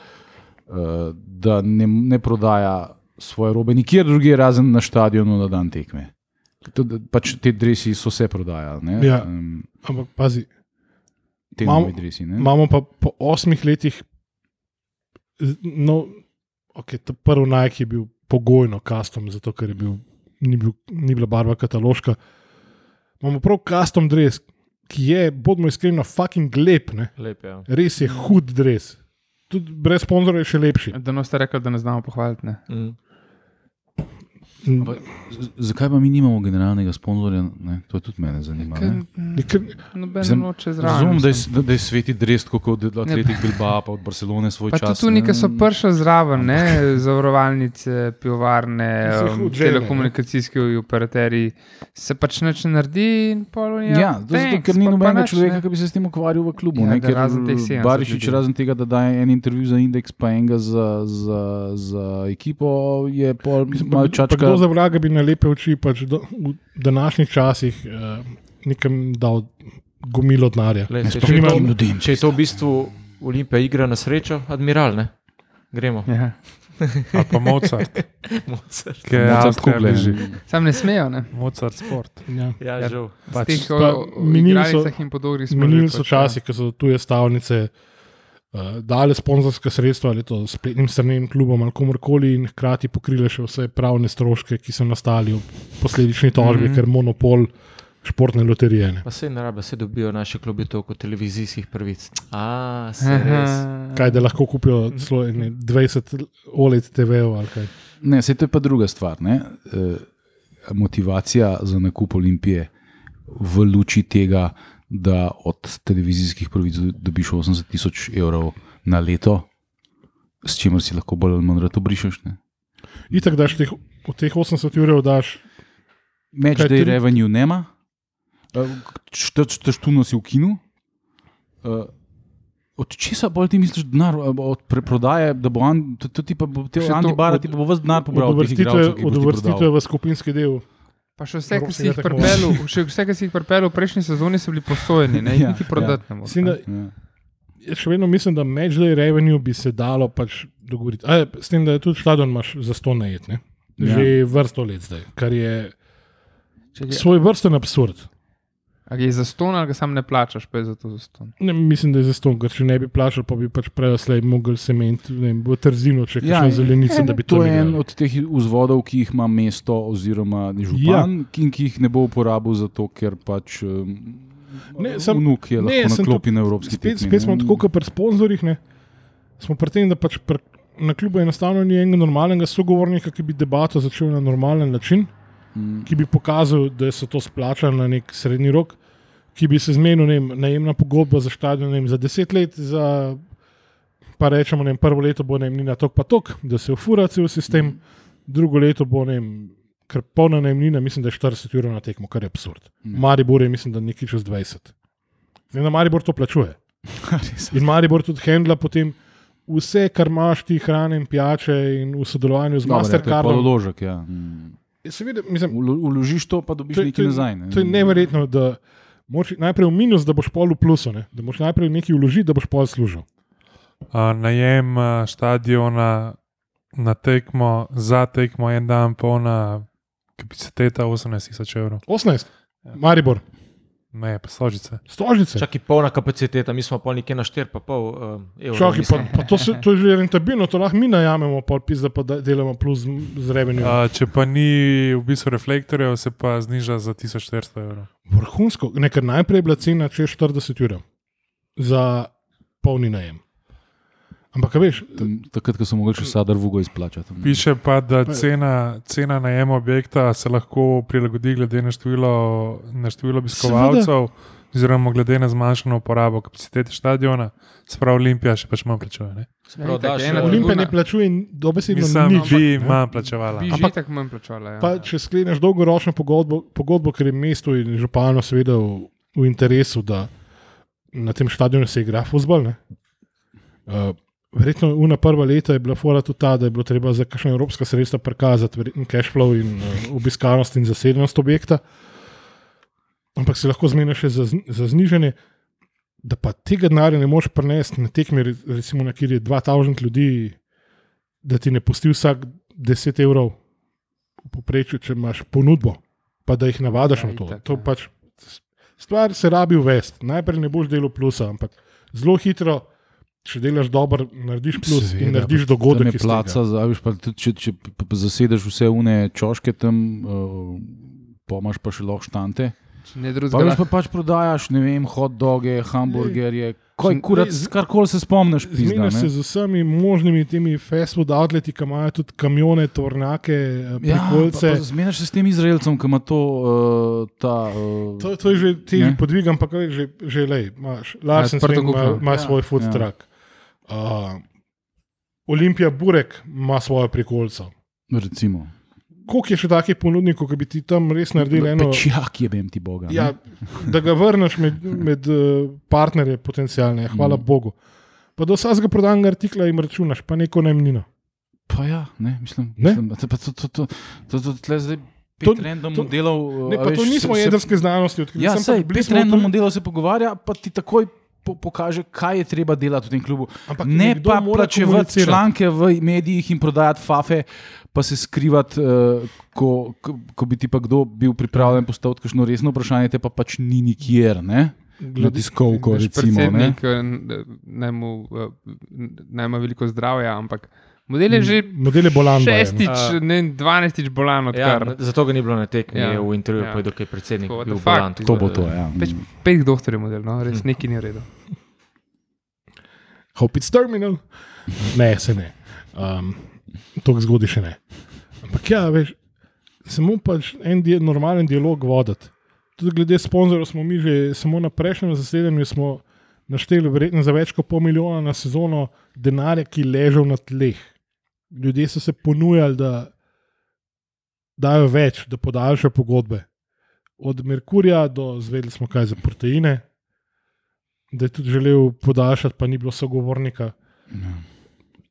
uh, da ne, ne prodaja svoje robe nikjer drugje, razen na stadionu na dan tekme. To, da, pač te dresi so se prodajali, ne? Ja. Um, Ampak pazi, te Imamo- dresi. Ne? imamo pa po osmih letih, no, okay, ta prvi Nike je bil pogojno custom, zato ker je bil, ni, bil, ni bila barva kataloška. Imamo prav custom dres, ki je, bodimo iskreni, fucking lep, ne? Lep, ja. res je hud dres. Tudi brez sponzorja je še lepši. Da no ste rekli, da ne znamo pohvaliti. Ne? Mm. Ampak z- Zakaj pa mi nimamo generalnega sponzorja? Ne? To je tudi mene zanima. Mislim, noče zraven. Razumem, da je, mislim. da je sveti dres, kot od Atletik Bilbao, pa od Barcelone svoj Pa čas. tudi tu nekaj so prišli zraven, ne? zavarovalnice, pivovarne, um, telekomunikacijski operaterji. Se pač neč ne naredi in pol je. Ja, to je zato, ker ni nobenega človeka, ki bi se s tem ukvarjal v klubu. Ja, ne, razen teh 70 Barišič, razen tega, da daje en intervju za indeks, pa enega za, za, za ekipo, je pol malo Pa čačka. Kdo za vraga bi na lepe oči pač do, v današnjih časih uh, nekam dal gomilo denarja. Če, če, je to, v bistvu Olimpija igra na srečo, admiral, ne? Gremo. Ja. Ali pa Mozart, Mozart. ki je Mozart bližje. Sam ne smejo, ne? Mozart sport. Ja. Ja, Ja. žal. V Pač, teh pa minili so- in že so pač, časi, ko so tuje stavnice dale sponzorske sredstva ali to spletnim stranem klubom ali komorkoli in hkrati pokrile še vse pravne stroške, ki so nastali v posledični tožbi, mm. -hmm. ker monopol športne loterije. Ne. Pa se ne rabe, se dobijo naši klubi toliko televizijskih prvic. A, se Aha. res. Kaj da lahko kupijo celo ene 20 OLED TV-ov ali kaj. Ne, se to je pa druga stvar. Ne? E, motivacija za nakup Olimpije v luči tega, da od televizijskih pravic do- dobiš 80 tisoč evrov na leto, s čimer si lahko bolj ali manj rad obrišeš. Ne? Itak daš teh, od teh 80 ur, daš Match Kaj, day tri- revenue nema, štuno si v kinu. Uh, Od česa bolj ti misliš, denar, eh, od preprodaje, da bo An- to, to ti pa bo, to ves denar pobral. od uvrstitve, v skupinski del. Pa še vse, ki si jih pripeljal, še vse, ki si jih pripeljal v prejšnji sezoni, so bili posojeni, ne jih Ja, niti prodati moreš. Mislim, da, Ja. še vedno mislim, da matchday revenue bi se dalo pač dogovoriti. A, s tem, da je tudi stadion imaš za sto najet, ne? že ja. vrsto let zdaj, kar je je, svoj vrsten absurd. A je za ston ali ga sam ne plačaš, pa je za to za ston. Ne, mislim, da je za ston, ker če ne bi plačal, pa bi pač prej mogel sement ne vem, v trzino, če Ja, ja, zelenice, da bi to To je en od teh vzvodov, ki jih ima mesto oziroma župan, ja. in ki jih ne bo uporabil zato, ker pač um, Ne, sem- vnuk je ne, lahko sem na klopi na evropski Spet, tekmi, spet smo ne. tako, kot pri sponzorjih. Ne? Smo pri tem, da pač pri, na klubu enostavno ni enega normalnega sogovornika, ki bi debato začel na normalen način, Mm. ki bi pokazal, da se to splača na nek srednji rok, ki bi se zmenil ne vem, najemna pogodba za stadion ne vem, za deset let, za, pa rečemo, ne vem, prvo leto bo najemnina tok pa tok, da se ufura cel sistem, drugo leto bo ne vem. Ker polna najemnina, mislim, da je 40 ur na tekmo, kar je absurd. Ja. Maribor je, mislim, da nekaj čez 20. Zdaj, da Maribor to plačuje. In Maribor tudi handla potem vse, kar imaš ti hrane in pijače, in v sodelovanju z je Mastercardom. podoložek. Ja. Mm. Seveda, mislim, Vložiš to, pa dobiš To nekaj nazaj. Ne? to je neverjetno, da moraš najprej v minus, da boš pol v plusu, ne? da moraš najprej nekaj vložiti, da boš pol služil. A, najem a, stadiona na tekmo, za tekmo en dan, polna kapaciteta 18 tisoč evrov. 18, Ja. Maribor. Ne, pa stožice. Stožice. Čakaj, polna kapaciteta, mi smo pa nekje na 4,5 uh, evrov. Čakaj, pa, mislim. pa to, se, to je že rentabilno, to lahko mi najamemo, pol pizda pa da- delamo plus z. A, če pa ni v bistvu reflektorjev, se pa zniža za 1400 evrov. Vrhunsko, nekaj najprej je bila cena čez 40 ur za polni najem. Ampak, a veš, takrat, ko so mogli še sadar vugo izplačati. Piše pa, da cena, cena najema objekta se lahko prilagodi glede na število, na število obiskovalcev, oziroma glede na zmanjšano uporabo kapacitete stadiona. Sprav Olimpija še pač manj plačuje. ne? Daš, ena eh, Olimpija ne plačuje in dobesedno Mislim, nič. bi ne. manj plačevala. Bi že Ampak- tako manj plačala. Ja. Pa, če skleneš dolgoročno pogodbo, pogodbo ker je mesto in župano seveda v, v interesu, da na tem stadionu se igra futbol. Uh, verjetno una prva leta je bila fora tudi ta, da je bilo treba za kakšne evropska sredstva prikazati verjetno cash flow in uh, obiskanost in zasedenost objekta. Ampak se lahko zmeniš še za, za znižanje. Da pa tega denarja ne moreš prenesti na tekmi, re- recimo na kjer je 2000 ljudi, da ti ne pusti vsak 10 evrov v povprečju, če imaš ponudbo, pa da jih navadaš Ja, na to. itak, to ja. pač, stvar se rabi uvesti. Najprej ne boš delal plusa, ampak zelo hitro, če delaš dobro, narediš plus Seveda, in narediš dogodek. Ne iz tega. placa, za- a veš, pa tudi, če, če zasedeš vse une čoške tam, uh, pomaš pa še lahko štante. Če Pa veš, pa pač prodajaš, ne vem, hot doge, hamburgerje, kaj z- karkoli se spomniš, pizda, se z vsemi možnimi temi fast food outleti, ki imajo tudi kamione, tornake, Ja, prikolce. pa, pa zmeniš se s tem Izraelcem, ki ima to, uh, ta, uh, To, to je že ti pa kaj že, že lej, imaš. Larsen odprto Swing ima, ima Ja, svoj food ja. truck. Uh, Olimpija Burek ima svoje prikolce. recimo. Koliko je še takih ponudnikov, ki bi ti tam res naredili eno? Pečjak je, vem ti Boga. ne. Ja, da ga vrneš med, med eh, partnerje potencijalne, hvala Mm. Bogu. Pa do vsakega prodanega artikla jim računaš, pa neko najemnino. Pa ja, ne, mislim, Ne? mislim to, pa to, to, to, to, to, tle zdaj To- pet random to- modelov. Ne, a pa veš, to nismo se- jedrske znanosti, odkrili. Ja, sej, bili smo random tam- modelov se pogovarja, pa ti takoj po, pokaže, kaj je treba delati v tem klubu. Ampak ne pa plačevati članke v medijih in prodajati fafe, pa se skrivati, uh, ko, ko, ko bi ti pa kdo bil pripravljen postaviti kakšno resno vprašanje, te pa pač ni nikjer. Ne? Na tiskovko, Naš recimo. Ne? predsednik, eh, n- naj mu, eh, naj ima veliko zdravja, ampak model je že Model je bolan. ne. šestič, A- ne vem, dvanajstič bolan Ja, odkar. zato ga ni bilo na tekmi, Ja, ja, v intervjuju ja. ja. povedal, da je predsednik Tako, bil fuck? bolan. To bo to, ja. Peč, pet doktorjev model, no, res Hm. neki ni v redu. Hope it's terminal. Ne, se ne. Um, to zgodi še ne. Ampak ja, veš, samo pač en di normalen dialog voditi. Tudi glede sponzorjev smo mi že samo na prejšnjem zasedanju smo našteli verjetno za več kot pol milijona na sezono denarja, ki ležal na tleh. Ljudje so se ponujali, da dajo več, da podaljšajo pogodbe. Od Merkurja do zvedeli smo kaj za proteine, da je tudi želel podaljšati, pa ni bilo sogovornika. Ja.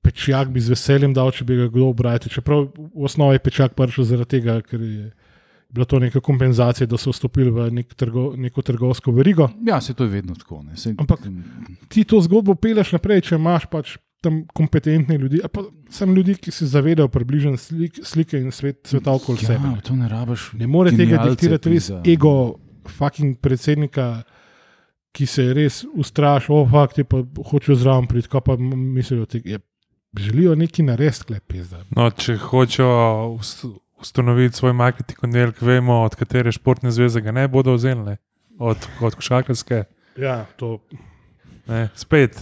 Pečjak bi z veseljem dal, če bi ga kdo obral. Čeprav v osnovi je pečjak prišel zaradi tega, ker je bila to neka kompenzacija, da so vstopili v nek trgo, neko trgovsko verigo. Ja, se to je vedno tako. Ne. Se, Ampak- Ti to zgodbo peleš naprej, če imaš pač tam kompetentne ljudi, pa sem ljudi, ki se zavedajo približno slik, slike in svet, sveta okoli ja, sebe. to ne rabiš. Ne more tega diktirati res ego, fucking predsednika, ki se je res ustrašil, oh, fakt, ti pa hočejo zraven priti, kaj pa mislijo, te, je, želijo neki narediti, klepi zdaj. No, če hočejo ust- ustanoviti svoj marketing oddelek, vemo, od katere športne zveze ga ne bodo vzeli. Ne? Od, od košarkarske. Ja, to. Ne? Spet.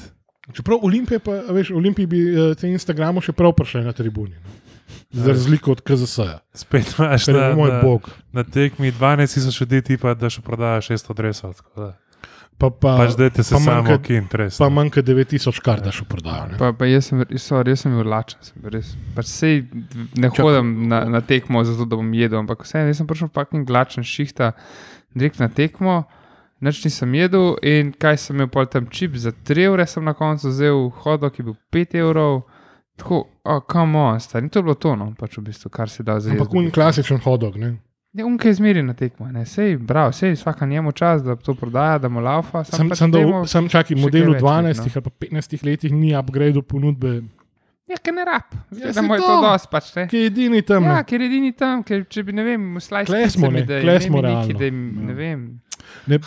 Čeprav Olimpije, pa, a veš, Olimpiji bi eh, te Instagramu še prav prišli na tribuni. No. Za razliko od KZS-ja. Spet imaš na, je moj na, bog. na tekmi 12 tisoč ljudi, ti pa da še prodaja 600 adresov. tako da. Pa, pa, Pač dajte se pa samo manjka- ki interes. pa manjka 9000 kart, da še prodajo. ne. Pa, pa jaz sem, sorry, jaz sem bil lačen, sem res. Pač sej ne hodim na, na tekmo, zato da bom jedel, ampak vseeno jaz sem prišel paking lačen šihta, direkt na tekmo, nič nisem jedel in kaj sem imel pol tam čip za 3 evre, sem na koncu vzel hodok, ki je bil 5 evrov. Tako, oh, kam on, stari, to je bilo to, no, pač v bistvu, kar si da za Ampak un klasičen hodog. Ne? Ne, unke izmeri na tekmo, ne, sej, bravo, sej, vsaka njemu čas, da to prodaja, da mu laufa. Sam, pač sam, da, dajmo- sam čakaj, modelu kaj več 12 biti, ali pa 15 letih ni upgrade ponudbe, Ja, ker ne rab, Ja, ja, mu je to. to dosti, pač ne. ki je edini tam. Ja, ne. ker je edini tam, ker če bi, ne vem, slajs Tle smo, ne, da tle ne smo bi neki, realno. da jim, ne vem. Ne,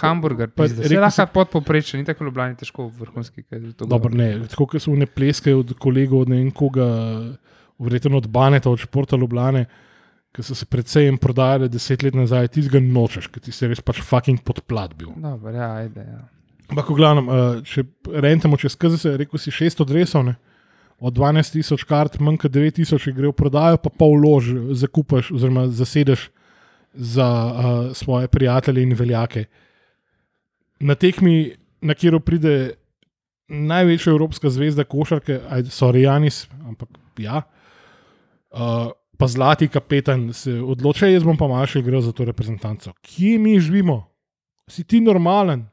Hamburger, pa pizda. Se rekel lahko sem- podpoprečen, ni tako ljubljeni težko vrhunski. Dobro, ne, tako kot so ne pleske od kolegov, od ne vem koga, verjetno od Baneta, od Športa Ljubljane, ki so se predvsej prodajali deset let nazaj, ti ga nočeš, ker ti si res pač fucking podplat bil. Dobro, ja, ajde. Ja. Ampak, v glavnem, eh, če rentamo čez KZS, rekel si 600 adresov, ne? od 12 tisoč kart, manj kot 9 tisoč jih gre v prodajo, pa pol lož zakupaš oziroma zasedeš za uh, svoje prijatelje in veljake. Na tekmi, na katero pride največja evropska zvezda košarke, so Janis, ampak ja. Uh, pa zlati kapetan se odloča, jaz bom pa malo še igral za to reprezentanco. Kje mi živimo? Si ti normalen?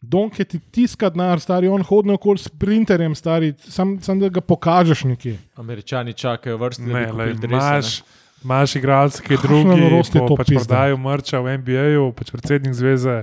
Donke ti tiska denar, stari, on hodi okoli s printerjem, stari, sam, sam da ga pokažeš nekje. Američani čakajo vrste, da Ne, bi drese, ne. imaš, imaš igralce, ki drugi po, pač prodajo mrča v NBA-ju, pač predsednik zveze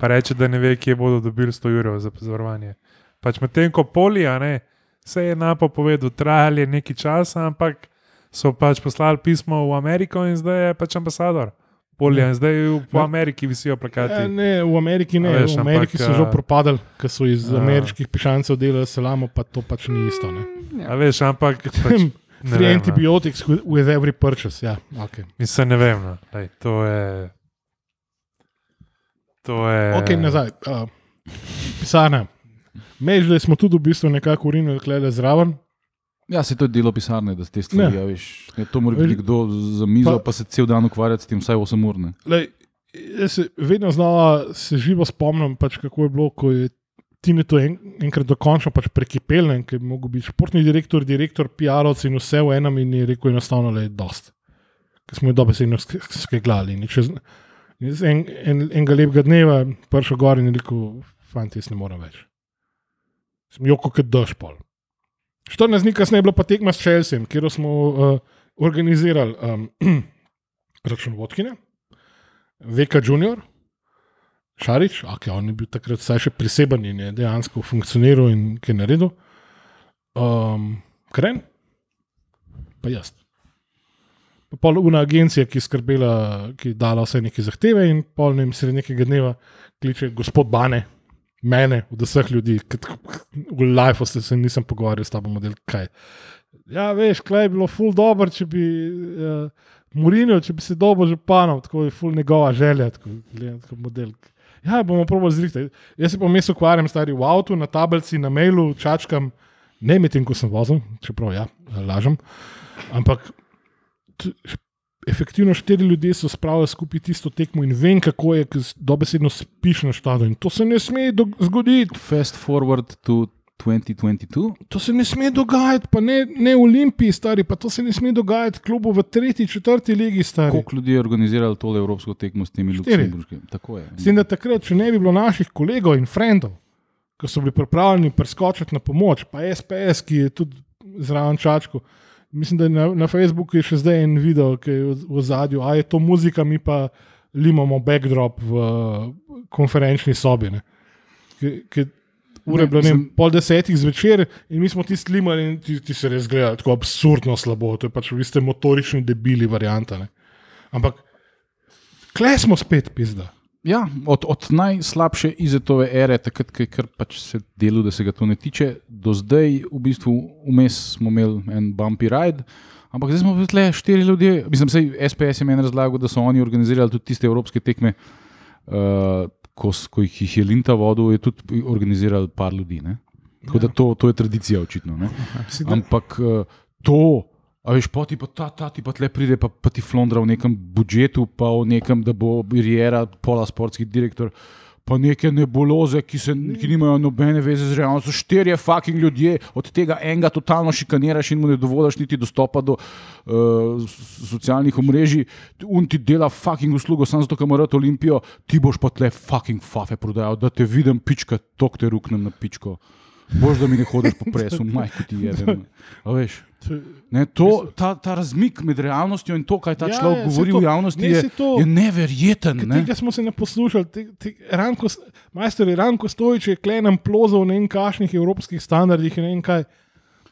pa reče, da ne ve, kje bodo dobili 100 evrov za zavarovanje. Pač medtem ko polija, ne, se je napo povedal, trajali je nekaj časa, ampak so pač poslali pismo v Ameriko in zdaj je pač ambasador. Polija in zdaj v- Ja. Ameriki visijo Ja, plakati. ne, v Ameriki ne, veš, v Ameriki ampak, so že a- propadali, ker so iz a- ameriških pišancev delali salamo, pa to pač ni isto. Ne. A veš, ampak pač, ne Free vem, no. antibiotics with, with every purchase. Ja, okay. Mislim, ne vem. No. Lej, to je. To je. ok, nazaj. Uh, pisarna. Mež, da smo tudi v bistvu nekako urinili klede zraven. Ja, se to je delo pisarne, da te stvari. Ja, veš, ne, to mora biti kdo za mizo, pa- pa, se cel dan ukvarjati s tem, vsaj 8 ur. ne. Lej, jaz se vedno znova se živo spomnim, pač, kako je bilo, ko je Tine to en, enkrat dokončno pač prekipel, ker je mogel biti športni direktor, direktor, PR-ovci in vse v enem in je rekel enostavno, da je dost. Ker smo jo dobesedno sk- skeglali. In čez in z en, en, enega lepega dneva prišel gor in rekel, fanti, jaz ne morem več. Sem joko kot daš pol. 14 dni kasneje je bila pa tekma s Chelsea, kjer smo uh, organizirali um, računovodkine, Veka Junior, Šarič, okay, on je bil takrat vsaj še priseben in je dejansko funkcioniral in kaj naredil. Um, Kren, pa jaz. Pol una agencija, ki je skrbela, ki je dala vse neke zahteve, in pol ne vem, sredi nekega dneva kliče gospod Bane, mene, od vseh ljudi, ki v lifeu se, se nisem pogovarjal s tabo model, kaj. Ja, veš, kaj je bilo ful dobro, če bi uh, Murino, če bi se dobo že panom, tako je ful njegova želja, tako, tako model. Ja, bomo probali zrihtati. Jaz se pa vmes ukvarjam, stari v avtu, na tablici, na mailu, čačkam, ne medtem, ko sem vozil, čeprav ja, lažem. Ampak efektivno štiri ljudje so spravili skupaj tisto tekmo in vem, kako je, ker dobesedno spiš na štadu. In to se ne sme zgoditi. Fast forward to 2022. To se ne sme dogajati, pa ne, ne v Olimpiji, stari, pa to se ne sme dogajati klubu v tretji, četrti ligi, stari. Koliko ljudi je organiziralo tole evropsko tekmo s temi. Luksemburškimi? Tem, da takrat, če ne bi bilo naših kolegov in frendov, ki so bili pripravljeni preskočiti na pomoč, pa SPS, ki je tudi zraven čačku. Mislim, da je na, na Facebooku je še zdaj en video, ki je v- v zadju, a je to muzika, mi pa limamo backdrop v uh, konferenčni sobi. ne. Ki- ki Ura Ne, je ne, vem, mislim- pol desetih zvečer in mi smo ti slimali in ti, ti se res gleda tako absurdno slabo. To je pač, vi ste motorični debili varianta. Ne. Ampak, kle smo spet, pizda. Ja, od, od najslabše izetove ere, takrat, ko je kar pač se delo, da se ga to ne tiče, do zdaj, v bistvu, vmes smo imeli en bumpy ride, ampak zdaj smo bili le štiri ljudje. Mislim, da SPS je meni razlagal, da so oni organizirali tudi tiste evropske tekme, uh, ko, ko jih je Linta vodil, je tudi organiziral par ljudi. Ne? Tako da to, to je tradicija, očitno. Ne? Ampak uh, to, a veš, pa ti pa ta, ta ti pa tle pride, pa, pa ti flondra v nekem budžetu, pa v nekem, da bo Riera, pola sportski direktor. Pa neke nebuloze, ki, se, ki nimajo nobene veze z realnostjo. Štirje fucking ljudje, od tega enega totalno šikaniraš in mu ne dovoliš niti dostopa do uh, socialnih omrežij. Un ti dela fucking uslugo, samo zato, ker mora to Olimpijo, ti boš pa tle fucking fafe prodajal, da te vidim pička, tok te ruknem na pičko. Bož, da mi ne hodiš po presu, majko ti je. Veš. Ne, to, ta, ta razmik med realnostjo in to, kaj ta Ja, človek ja, govori to- v javnosti, ne, je, to- je neverjeten. Ne? Tega smo se ne poslušali. Te, te, Ranko, majster Ranko Stojič je klenem plozal v ne vem kašnih evropskih standardih in vem kaj.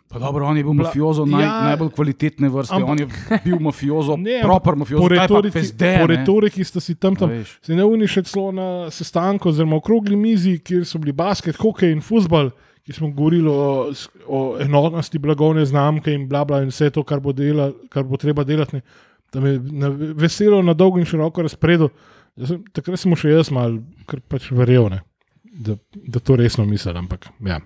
Pa dobro, on je bil mafiozo naj, Ja, najbolj kvalitetne vrste. ampak- on je bil mafiozo, Ne, proper mafiozo. po retoriki, pezde, po retoriki ste si tam, tam se ne unišče celo na sestanku, oziroma okrogli mizi, kjer so bili basket, hokej in futbal, ki smo govorili o, o enotnosti blagovne znamke in bla bla in vse to, kar bo, dela, kar bo treba delati. Ne. Tam je na, veselo na dolgo in široko razpredu. Jaz sem- Takrat sem še jaz mal, ker pač verjel, ne, da, da to resno mislim. Ampak ja.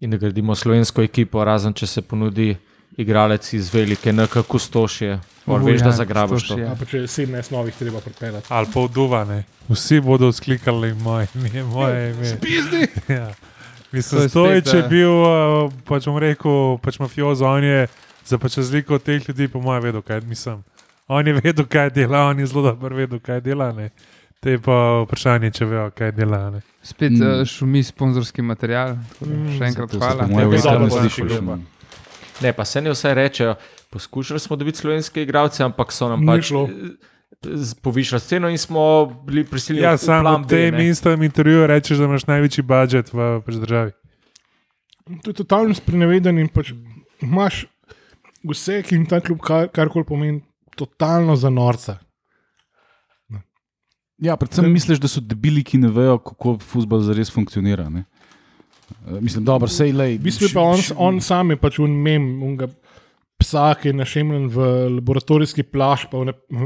In da gradimo slovensko ekipo, razen če se ponudi igralec iz velike NK Kustošje. Pol Uh, veš, ja, da zagrabiš to. Kustošje. A pa če je 17 novih treba pripeljati. Ali pa vduvane. Vsi bodo sklikali moje ime. Moje ime. Pizdi! Ja. To Mislim, je Stojič spet, je eh, bil, uh, pač bom rekel, pač mafiozo, on je za pač razliko od teh ljudi, po mojem, vedel, kaj mislim. On je vedel, kaj dela, on je zelo dobro vedel, kaj dela. Ne. Te je pa vprašanje, če vejo, kaj dela. Ne. Spet Mm. mm. šumi sponzorski material. tako da Mm, Še enkrat To hvala. ne dobro. no. Ne, pa se ne vse rečejo. Poskušali smo dobiti slovenske igralce, ampak so nam Ni pač šlo. Povišali ceno in smo bili prisiljeni. Ja, samo v tem ne. istem intervjuju rečeš, da imaš največji budžet v pač državi. To je totalno spreneveden in pač imaš vse, ki jim ta klub kar, karkoli pomeni, totalno za norca. Ja, predvsem misliš, da so debili, ki ne vejo, kako futbol zares funkcionira. Ne? Eh, Mislim, dobro, sej lej. V bistvu pa on, on sam je pač unmem, unga psa, ki je našemljen v laboratorijski plašč, pa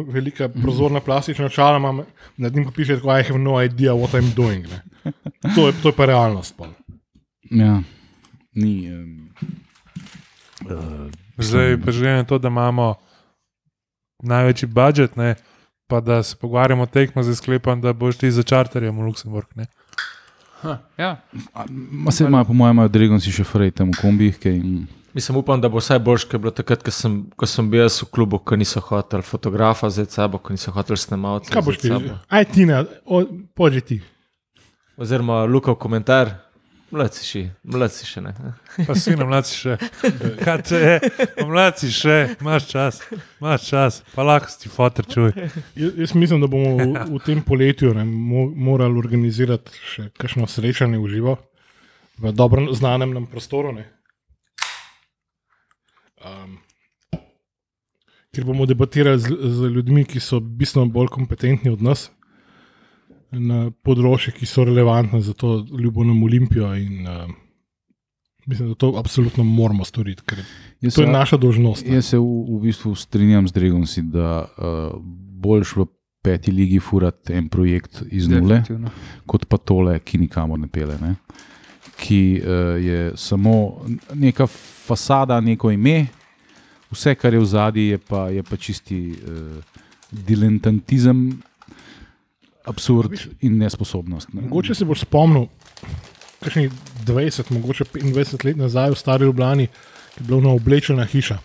velika prozorna plastična čala, ima, nad njim pa piše, da I have no idea what I'm doing. Ne. To je, to je pa realnost. pol. Ja, ni. Um, uh, Zdaj pa že na to, da imamo največji budžet, ne, pa da se pogovarjamo o tekmo, zdaj sklepam, da boš ti za čarterjem v Luksemburg. Ne. Ja, Ma se imajo, po mojem, imajo Dragon si še frej tam v kombih. kaj in- Mislim, upam, da bo vsaj boljš, kot je bilo takrat, ko sem, ko sem bil jaz v klubu, ko niso hoteli fotografa za sabo, ko niso hoteli snemalca. Kaj boš ti? Aj ti ne, pođi ti. Oziroma, Luka komentar. Mlad si še, mlad si še ne. Pa si na mladi še. Kaj te je? Pa Mladi še, imaš čas, imaš čas, pa lahko si fotor čuj. Jaz, jaz mislim, da bomo v, v tem poletju ne, mo, morali organizirati še kakšno srečanje v živo, v dobro znanem nam prostoru. Ne. Um, ker bomo debatirali z, z ljudmi, ki so bistveno bolj kompetentni od nas na področjih, ki so relevantne za to nam Olimpijo. In, uh, mislim, da to absolutno moramo storiti, ker Jaz to je se- naša dolžnost. ne. Jaz se v, v bistvu strinjam z Dragonsi, da uh, boljš v peti ligi furati en projekt iz nule, kot pa tole, ki nikamor ne pele. Ne? Ki uh, je samo neka fasada, neko ime, vse, kar je v zadnji, je, pa- je pa čisti uh, diletantizem, absurd in nesposobnost. Ne? Mogoče se boš spomnil, kakšnih 20, mogoče 25 let nazaj v Stari Ljubljani, ki je bila ona oblečena hiša.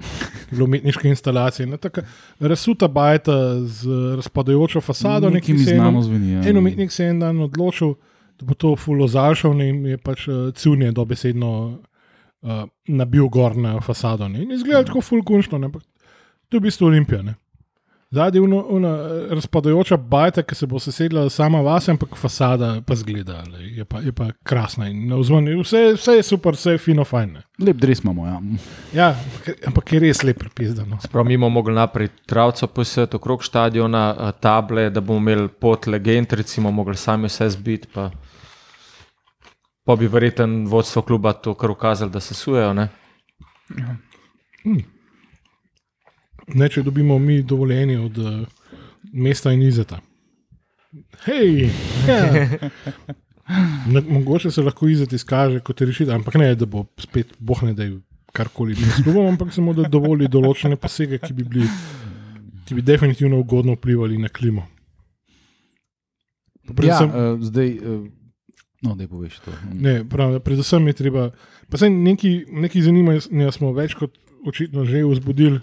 Je bila umetniška instalacija. Ne, taka razsuta bajta z razpadajočo fasado. Nekaj neki mi se je znano en- zveni. Ja. En umetnik se je en dan odločil, da bo to fulozašal in je pač uh, cunje dobesedno uh, nabil gor na fasado. Ne. In izgleda tako fulkunčno, ne, ampak to je v bistvu Olimpija. Ne. Zadnji je una razpadajoča bajta, ki se bo sesedla sama vas, ampak fasada pa zgleda, je pa, je pa krasna. in je Vse, vse je super, vse je fino, fajn. Lep dres imamo. Ja. Ja, ampak- ampak je res lep pripizdano. Prav mi bomo mogli naprej travco posvetiti okrog stadiona, eh, table, da bomo imeli pot legend, recimo, mogli sami vse zbiti. Pa, pa bi verjeten vodstvo kluba to kar ukazali, da se sujejo. Ne? Ne, če dobimo mi dovoljenje od uh, mesta in izeta. Hej, ja. ne, mogoče se lahko izet izkaže kot rešitev, ampak ne, da bo spet boh ne da karkoli mi skupaj, ampak samo da dovoli določene posege, ki bi, bili, ki bi definitivno ugodno vplivali na klimo. Pa Ja, Predvsem, uh, zdaj, uh, no, da poveš to. Ne, prav, predvsem je treba. Pa se neki, neki zanimanja smo več kot očitno že vzbudili.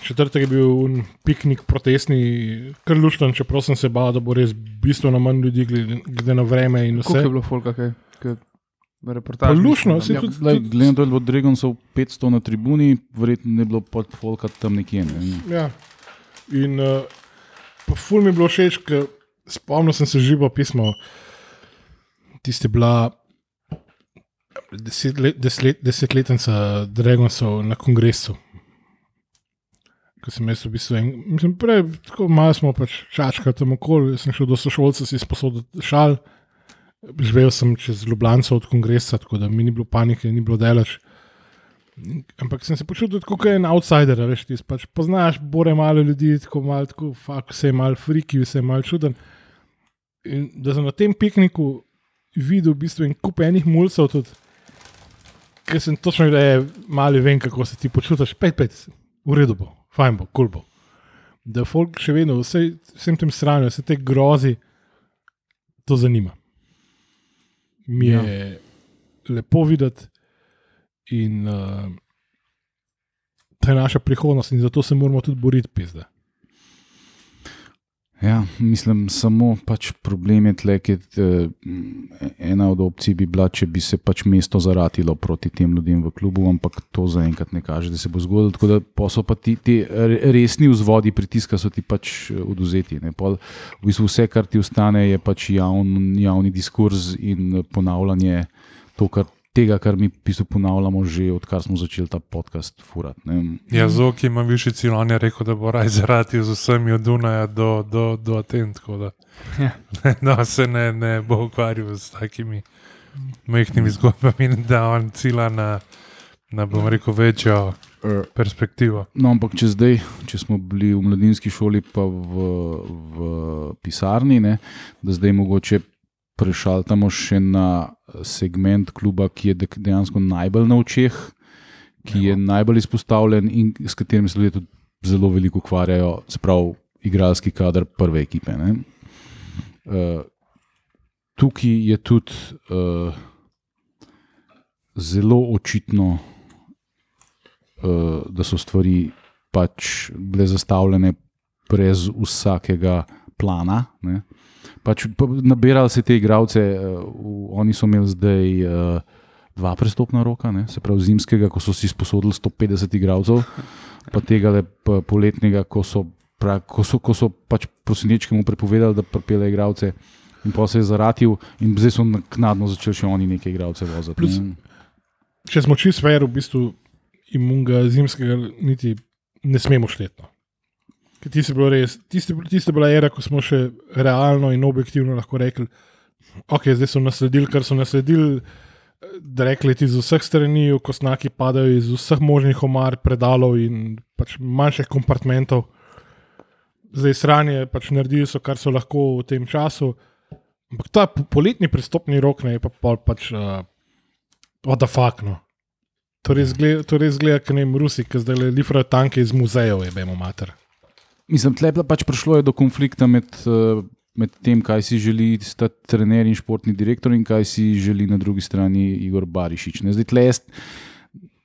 Četrtek je bil piknik protestni, kar luštan, čeprav sem se bal, da bo res bistveno manj ljudi, glede, na vreme in Koliko vse. je bilo folka, kaj? kaj Pa reportaž. lušno, se Ja, tudi, tudi, glede na to, da je bilo Dragonsov 500 na tribuni, verjetno ne bi bilo pod folka tam nekje. Ne? ja. In uh, pa ful mi je bilo všeč, ker spomnil sem se živo pismo, tiste bila deset let, deset, desetletnica Dragonsov na kongresu. Ko sem jaz v bistvu en, mislim, prej, tako malo smo pač čačkali tam okoli, sem šel do sošolca, si sposodil šal, živel sem čez Ljubljano od kongresa, tako da mi ni bilo panike, ni bilo delač. Ampak sem se počutil kot en outsider, veš, ti pač poznaš, bore malo ljudi, tako malo, tako, fakt, vse je malo friki, vse je malo čuden. In da sem na tem pikniku videl v bistvu en kup enih mulcev tudi, ker sem točno videl, da je mali vem, kako se ti počutiš, pet, pet, v redu bo, fajn bo, kul cool bo. Da folk še vedno, vse, vsem tem stranjem, vse te grozi, to zanima. Mi je ja. lepo videti in uh, to je naša prihodnost, in zato se moramo tudi boriti, pizde. Ja, mislim, samo pač problem je tle, ker eh, ena od opcij bi bila, če bi se pač mesto zaratilo proti tem ljudem v klubu, ampak to zaenkrat ne kaže, da se bo zgodilo. Tako da so pa ti, ti resni vzvodi pritiska, so ti pač eh, oduzeti. Pol, v bistvu vse, kar ti ostane, je pač javn, javni diskurs in ponavljanje to, kar tega, kar mi pisu ponavljamo, že odkar smo začeli ta podcast furati. Ja, Zoki ima višji cilj, on je rekel, da bo raj zaradi z vsemi od Dunaja do, do, do Aten. Da, ja. da se ne, ne bo ukvarjal s takimi majhnimi zgodbami, da on cilja na, na bom rekel, večjo. Perspektivo. No, ampak če zdaj, če smo bili v mladinski šoli, pa v, v pisarni, ne, da zdaj mogoče prešaltamo še na segment kluba, ki je dejansko najbolj na očeh, ki je najbolj izpostavljen in s katerim se ljudje tudi zelo veliko ukvarjajo, se pravi, igralski kader prve ekipe. Uh, tukaj je tudi uh, zelo očitno, uh, da so stvari pač bile zastavljene brez vsakega plana. Ne? Pač, nabirali so te igralce, uh, oni so imeli zdaj uh, dva prestopna roka, ne? se pravi zimskega, ko so si sposodili 150 igralcev, pa tega le poletnega, ko so, pra, ko so, ko so pač prosinečkemu prepovedali, da pripelje igralce. In pa se je zaratil, in zdaj so naknadno začeli še oni nekaj igralcev voziti. Plus, če smo čisto ver, v bistvu imunga zimskega niti ne smemo štetno. Tisti je bila res, tisti je bila era, ko smo še realno in objektivno lahko rekli, ok, zdaj so nasledili, kar so nasledili. Da rekli ti iz vseh strani, ko snaki padajo iz vseh možnih omar, predalov in pač manjših kompartmentov. Zdaj sranje pač naredijo, so, kar so lahko v tem času. Ampak ta poletni pristopni rok ne, pa pol pač uh, odafakno. To res zgleda, kot ne Rusi, ki zdaj le lifrajo tanke iz muzejev, je bemo mater. Mislim, tle pač prišlo je do konflikta med, eh, med tem, kaj si želi ta trener in športni direktor, in kaj si želi na drugi strani Igor Barišič. Ne? Zdaj, tle jaz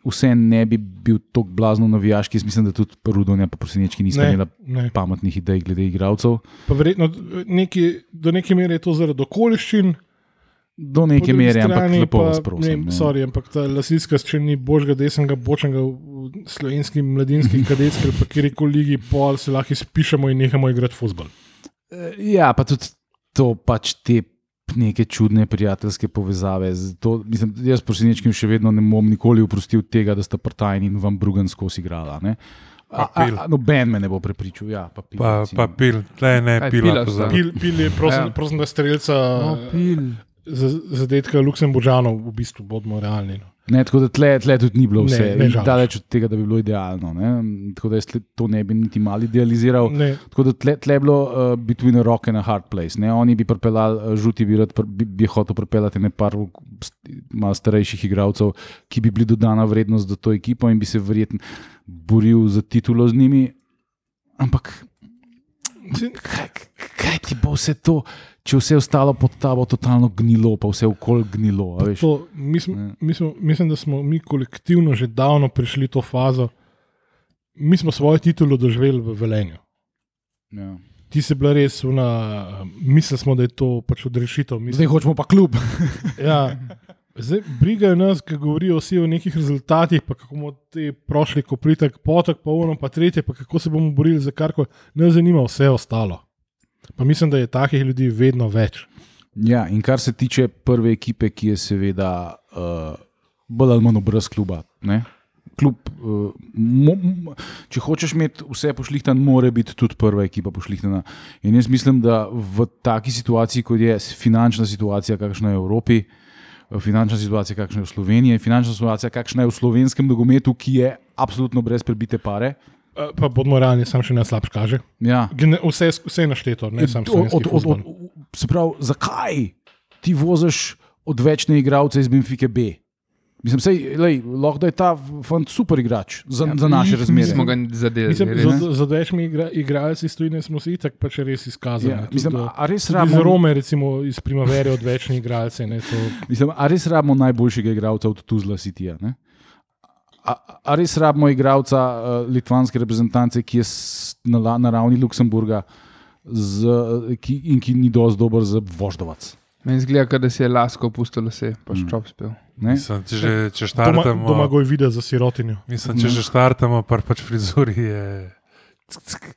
vse ne bi bil tako blazno navijaški, jaz mislim, da tudi Rudonja, pa prosinečki niso imeli pametnih idej glede igralcev. Verjetno neki, do neke mere je to zaradi okoliščin. Do neke mere, ampak lepo vas prosim. Ne, sorry, ampak ta lasiska, če ni božga, desnega, bočnega v slovenski mladinski kadetski ali kjerkoli ligi, pol se lahko izpišemo in nehamo igrati futbol. Eh, ja, pa tudi to pač te neke čudne prijateljske povezave. To, mislim, jaz prosim, še vedno ne bom nikoli oprostil tega, da sta partajni in vam brugansko igrala. Noben me ne bo prepričal. Ja, pa pil, pa, pa pil, tle ne, pila, pila, pil, pil je, prosim, ja. prosim da strelca. No, pil zadetka Luksemburžanov, v bistvu, bodimo realni. No. Ne, tako da tle, tle tudi ni bilo vse, ne, ne daleč od tega, da bi bilo idealno. Ne? Tako da jaz to ne bi niti malo idealiziral. Ne. Tako da tle, tle je bilo uh, between a rock and a hard place. Ne? Oni bi pripeljali, uh, žuti bi, rad, bi, bi hotel pripeljati nekaj malo starejših igralcev, ki bi bili dodana vrednost za to ekipo in bi se verjetno boril za titulo z njimi. Ampak kaj, kaj ti bo vse to? Če vse ostalo pod tabo totalno gnilo, pa vse okol gnilo. To, mislim, mislim, mislim, da smo mi kolektivno že davno prišli to fazo. Mi smo svojo titulo doživeli v Velenju. Ja. Ti si bila res, mislili smo, da je to pač odrešitev. Zdaj hočemo pa klub. ja. Zdaj, brigajo nas, ki govorijo vsi o nekih rezultatih, pa kako bomo ti prošli, ko pridete, potek, pa uno, pa tretje, pa kako se bomo borili za karkoli. Ne zanima vse ostalo. Pa mislim, da je takih ljudi vedno več. Ja, in kar se tiče prve ekipe, ki je seveda uh, bolj ali manj brez kluba. Ne? Klub, uh, mo, mo, če hočeš imeti vse pošlihtan, mora biti tudi prva ekipa pošlihtana. In jaz mislim, da v taki situaciji, kot je finančna situacija, kakšna je v Evropi, eh, finančna situacija, kakšna je v Sloveniji, finančna situacija, kakšna je v slovenskem nogometu, ki je absolutno brez prebite pare. Eh, Pa bodimo realni, sam še ne slabš kaže. Ja. Gene- Vse, vse je našteto, ne samo od, od, od, od, se pravi, zakaj ti voziš odvečne igralce iz Benfike B? Mislim, sej, lej, lahko je ta fant super igrač za, ja, za naše razmere. Nismo ga zadeli. Mislim, res. za, za večmi igra, igralci iz tujine smo si tako pač res izkazali. Ja, mislim, Tudi, a res tudi rabimo- Iz Rome, recimo iz Primavere, odvečni igralci. Ne, to, Mislim, a res rabimo najboljšega igralca od Tuzla Citya? ne? A, a res rabimo igralca uh, litvanske reprezentance, ki je na, na ravni Luksemburga z, ki, in ki ni dovolj dober za voždovac? Meni zgleda, kot da si je lasko opustil vse, pa še čop spil. Ne? Mislim, če že če doma, štartamo, doma goj vide za sirotinjo. mislim, če že štartamo, pa pač frizuri je. cik, cik,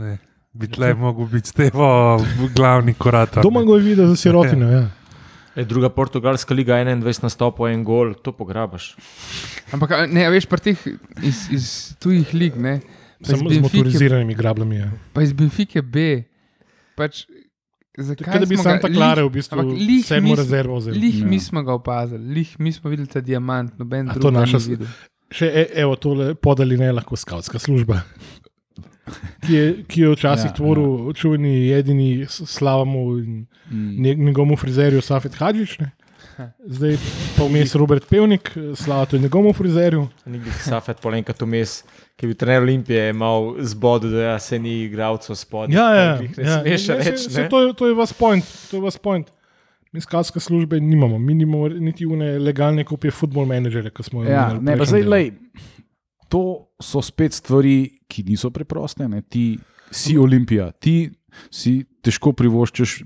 ne, Bi tle mogel biti stevo glavni korator. Doma goj vide za sirotinjo. Ja. E, druga portugalska liga, 21 nastopov, en gol, to pograbaš. Ampak ne, a veš, pri teh iz, iz tujih lig, ne. Samo z motoriziranimi grablami. Ja. pa iz Benfike B. Pač, zakaj Kaj da bi smo sam ga- ta klare v lih- bistvu sedmo rezervo vzeli. Lih Ja. mi smo ga opazili, lih mi smo videli ta diamant, noben A to drug ga naša. Še e, evo, tole podali ne lahko skavtska služba. Ki je, ki je včasih Ja, ja, tvoril ja. čuveni, edini s- slavamo in Mm. nje- njegovemu frizerju Safet Hadžič. Ne? Zdaj pa vmes Robert Pevnik, slava tudi njegovemu frizerju. Nikoli Safet, polenkrat vmes, ki je bil trener Olimpije, imel zbod, da se ni igralcev spodaj. Ja, ja, ja. smeš se- reči. se ne. To, je- to je vas point. To je vas point. Mi skavtske službe nimamo, mi nimamo niti une legalne kopije football menedžerja, ki smo jo Ja, imeli v ne, pa zdaj, lej, to so spet stvari, ki niso preproste. Ne. Ti si Olimpija, ti si težko privoščiš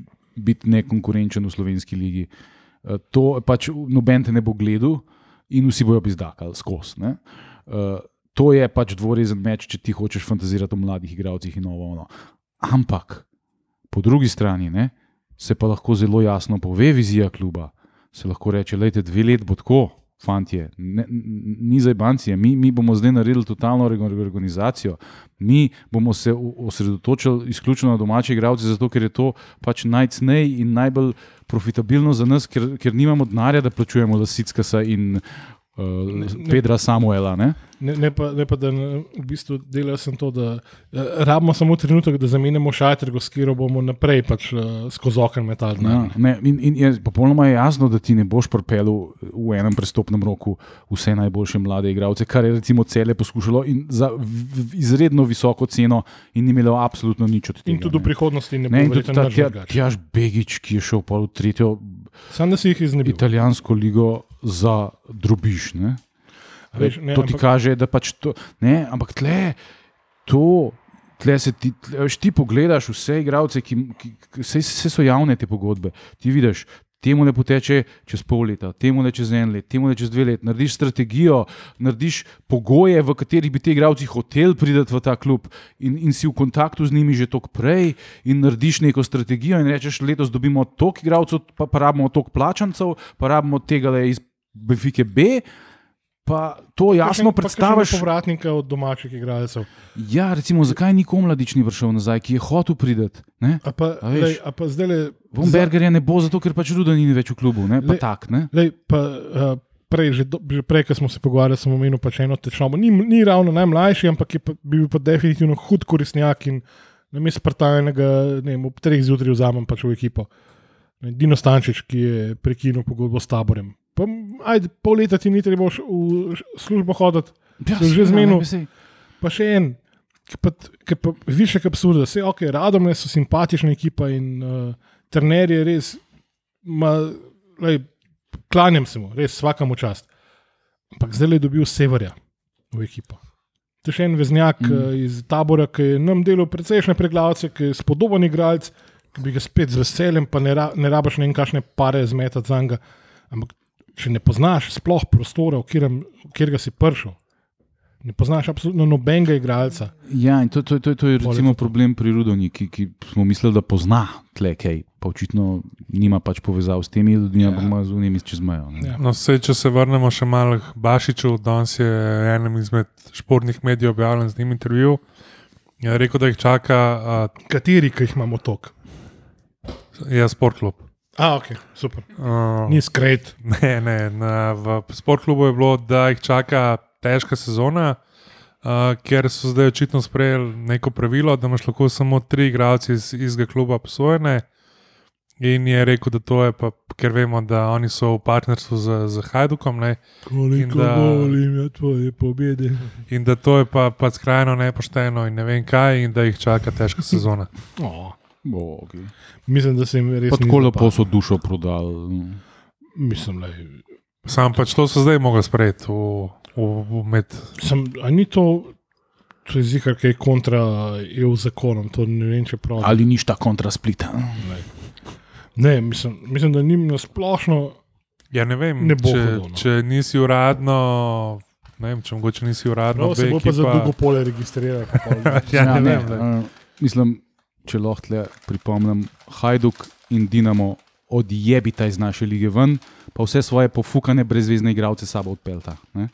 biti nekonkurenčen v slovenski ligi. Eh, To pač noben te ne bo gledal in vsi bojo bizdakali skozi. Eh, To je pač dvorezen meč, če ti hočeš fantazirati o mladih igralcih in novo. Ono. Ampak po drugi strani ne, se pa lahko zelo jasno pove vizija kluba. Se lahko reče, da dve leti bo tako, fantje, ne, ni za bancije, mi, mi bomo zdaj naredili totalno rego- organizacijo, mi bomo se osredotočili izključno na domače igralce, zato ker je to pač najcenej in najbolj profitabilno za nas, ker, ker nimamo denarja, da plačujemo Lasickasa in uh, Ne, ne. Pedra Samuela. Ne? Ne, ne, pa, ne pa, da ne, v bistvu delal sem to, da eh, rabimo samo trenutek, da zamenjamo šajter, s katero bomo naprej pač, uh, skozi okno metali. Ja, ne, in, in je popolnoma je jasno, da ti ne boš pripeljal v enem prestopnem roku vse najboljše mlade igralce, kar je recimo cele poskušalo in za v, v izredno visoko ceno in imelo absolutno nič od tega. In tudi v ne. prihodnosti ne bo Ne, in tudi verjetno ta nič Tja- drugače. Tjaž Begič, ki je šel v tretjo Sam da si jih iznebil. italijansko ligo za drobiš. Ne? Veš, ne, to ti ampak- kaže, da pač to. Ne, ampak tle, to. Tle se ti, tle, ti pogledaš vse igralce, ki, ki vse, vse so javne te pogodbe. Ti vidiš, temu ne poteče čez pol leta, temu ne čez en let, temu ne čez dve leti. Narediš strategijo, narediš pogoje, v katerih bi ti igralci hoteli priti v ta klub, in, in si v kontaktu z njimi že tok prej, in narediš neko strategijo, in rečeš, letos dobimo toliko igralcev, pa, pa rabimo toliko plačancev, pa rabimo tega le iz Benfike B. Pa to jasno kakšen- predstaviš. kakšnega povratnika od domačih igralcev. Ja, recimo, zakaj ni komladič ni prišel nazaj, ki je hotel priti? ne? A pa, A veš, lej, a pa zdaj le. Von Berger je ne bo, zato ker pač Ruda ni več v klubu, ne? pa tak. Ne? Lej, pa, uh, prej, že, do, že prej, ko smo se pogovarjali, sem omenil pač eno tečnobo. Ni, ni ravno najmlajši, ampak je pa, bil pa definitivno hud koristnjak in na mestu partajnega, ne vem, ob treh zjutraj vzamem pač v ekipo. Dino Stančič, ki je prekinil pogodbo s taborem. Pa, ajde, pol leta ti ni treba v službo hoditi, Ja, sem že zmenil. pa še en. Ki pa, ki pa više kot absurd, da se ok, radom so simpatična ekipa in uh, trener je res, ma, lej, klanjam se mu, res vsakemu čast. Ampak zdaj je dobil severja v ekipo. To je še en veznjak Mm. mm. iz tabora, ki je nam delal precejšnje preglavce, ki je spodoben igralec, ki bi ga spet z veseljem, pa ne, ra, ne rabaš ne vem, kakšne pare zmetati za njega. Ampak če ne poznaš sploh prostora, v katerem- v katerega si prišel, Ne poznaš absolutno nobenega igralca. Ja, in to, to, to, to je recimo problem pri Rudovni, ki, ki smo mislili, da pozna tle kaj, pa očitno nima pač povezav s temi ljudmi, ampak ima z unimi čez mejo. ne. Ja. No, sej, če se vrnemo še malo k Bašiču, danes je enem izmed športnih medijev objavljen z njim intervju. Je rekel, da jih čaka, Kateri, ki jih imamo tok? je sportklub. A, ok, super. Uh, Ni skret. Ne, ne, na, v sportklubu je bilo, da jih čaka težka sezona, uh, ker so zdaj očitno sprejeli neko pravilo, da imaš lahko samo tri igralce iz istega kluba posojene. In je rekel, da to je pa, ker vemo, da oni so v partnerstvu z, z Hajdukom ne, Koliko da- volim ja tvoje pobede. in da to je pa, pa skrajno nepošteno in ne vem kaj, in da jih čaka težka sezona. Oh, Bo, okay. mislim, da se jim res tako lepo so dušo prodali. Mislim, da Sam pač to so zdaj mogli sprejeti v, v, v med. sem. A ni to, to je zikar, kaj je kontra EU zakonom, to ne vem, če prav. Ali ništa kontra splita. Ne, mislim, mislim, da njim nasplošno. Ja, ne vem, Ne bo če, hudo, no. če nisi uradno, ne vem, če mogoče nisi uradno, No, se bo pa za ekipa- dolgo pole registrirati. pa pol. Ja, ne ne, vem, glej. uh, mislim, če lahko tle pripomnim, Hajduk in Dinamo odjebita iz naše lige ven, pa vse svoje pofukane, brezvezne igralce sabo odpelta. Ne?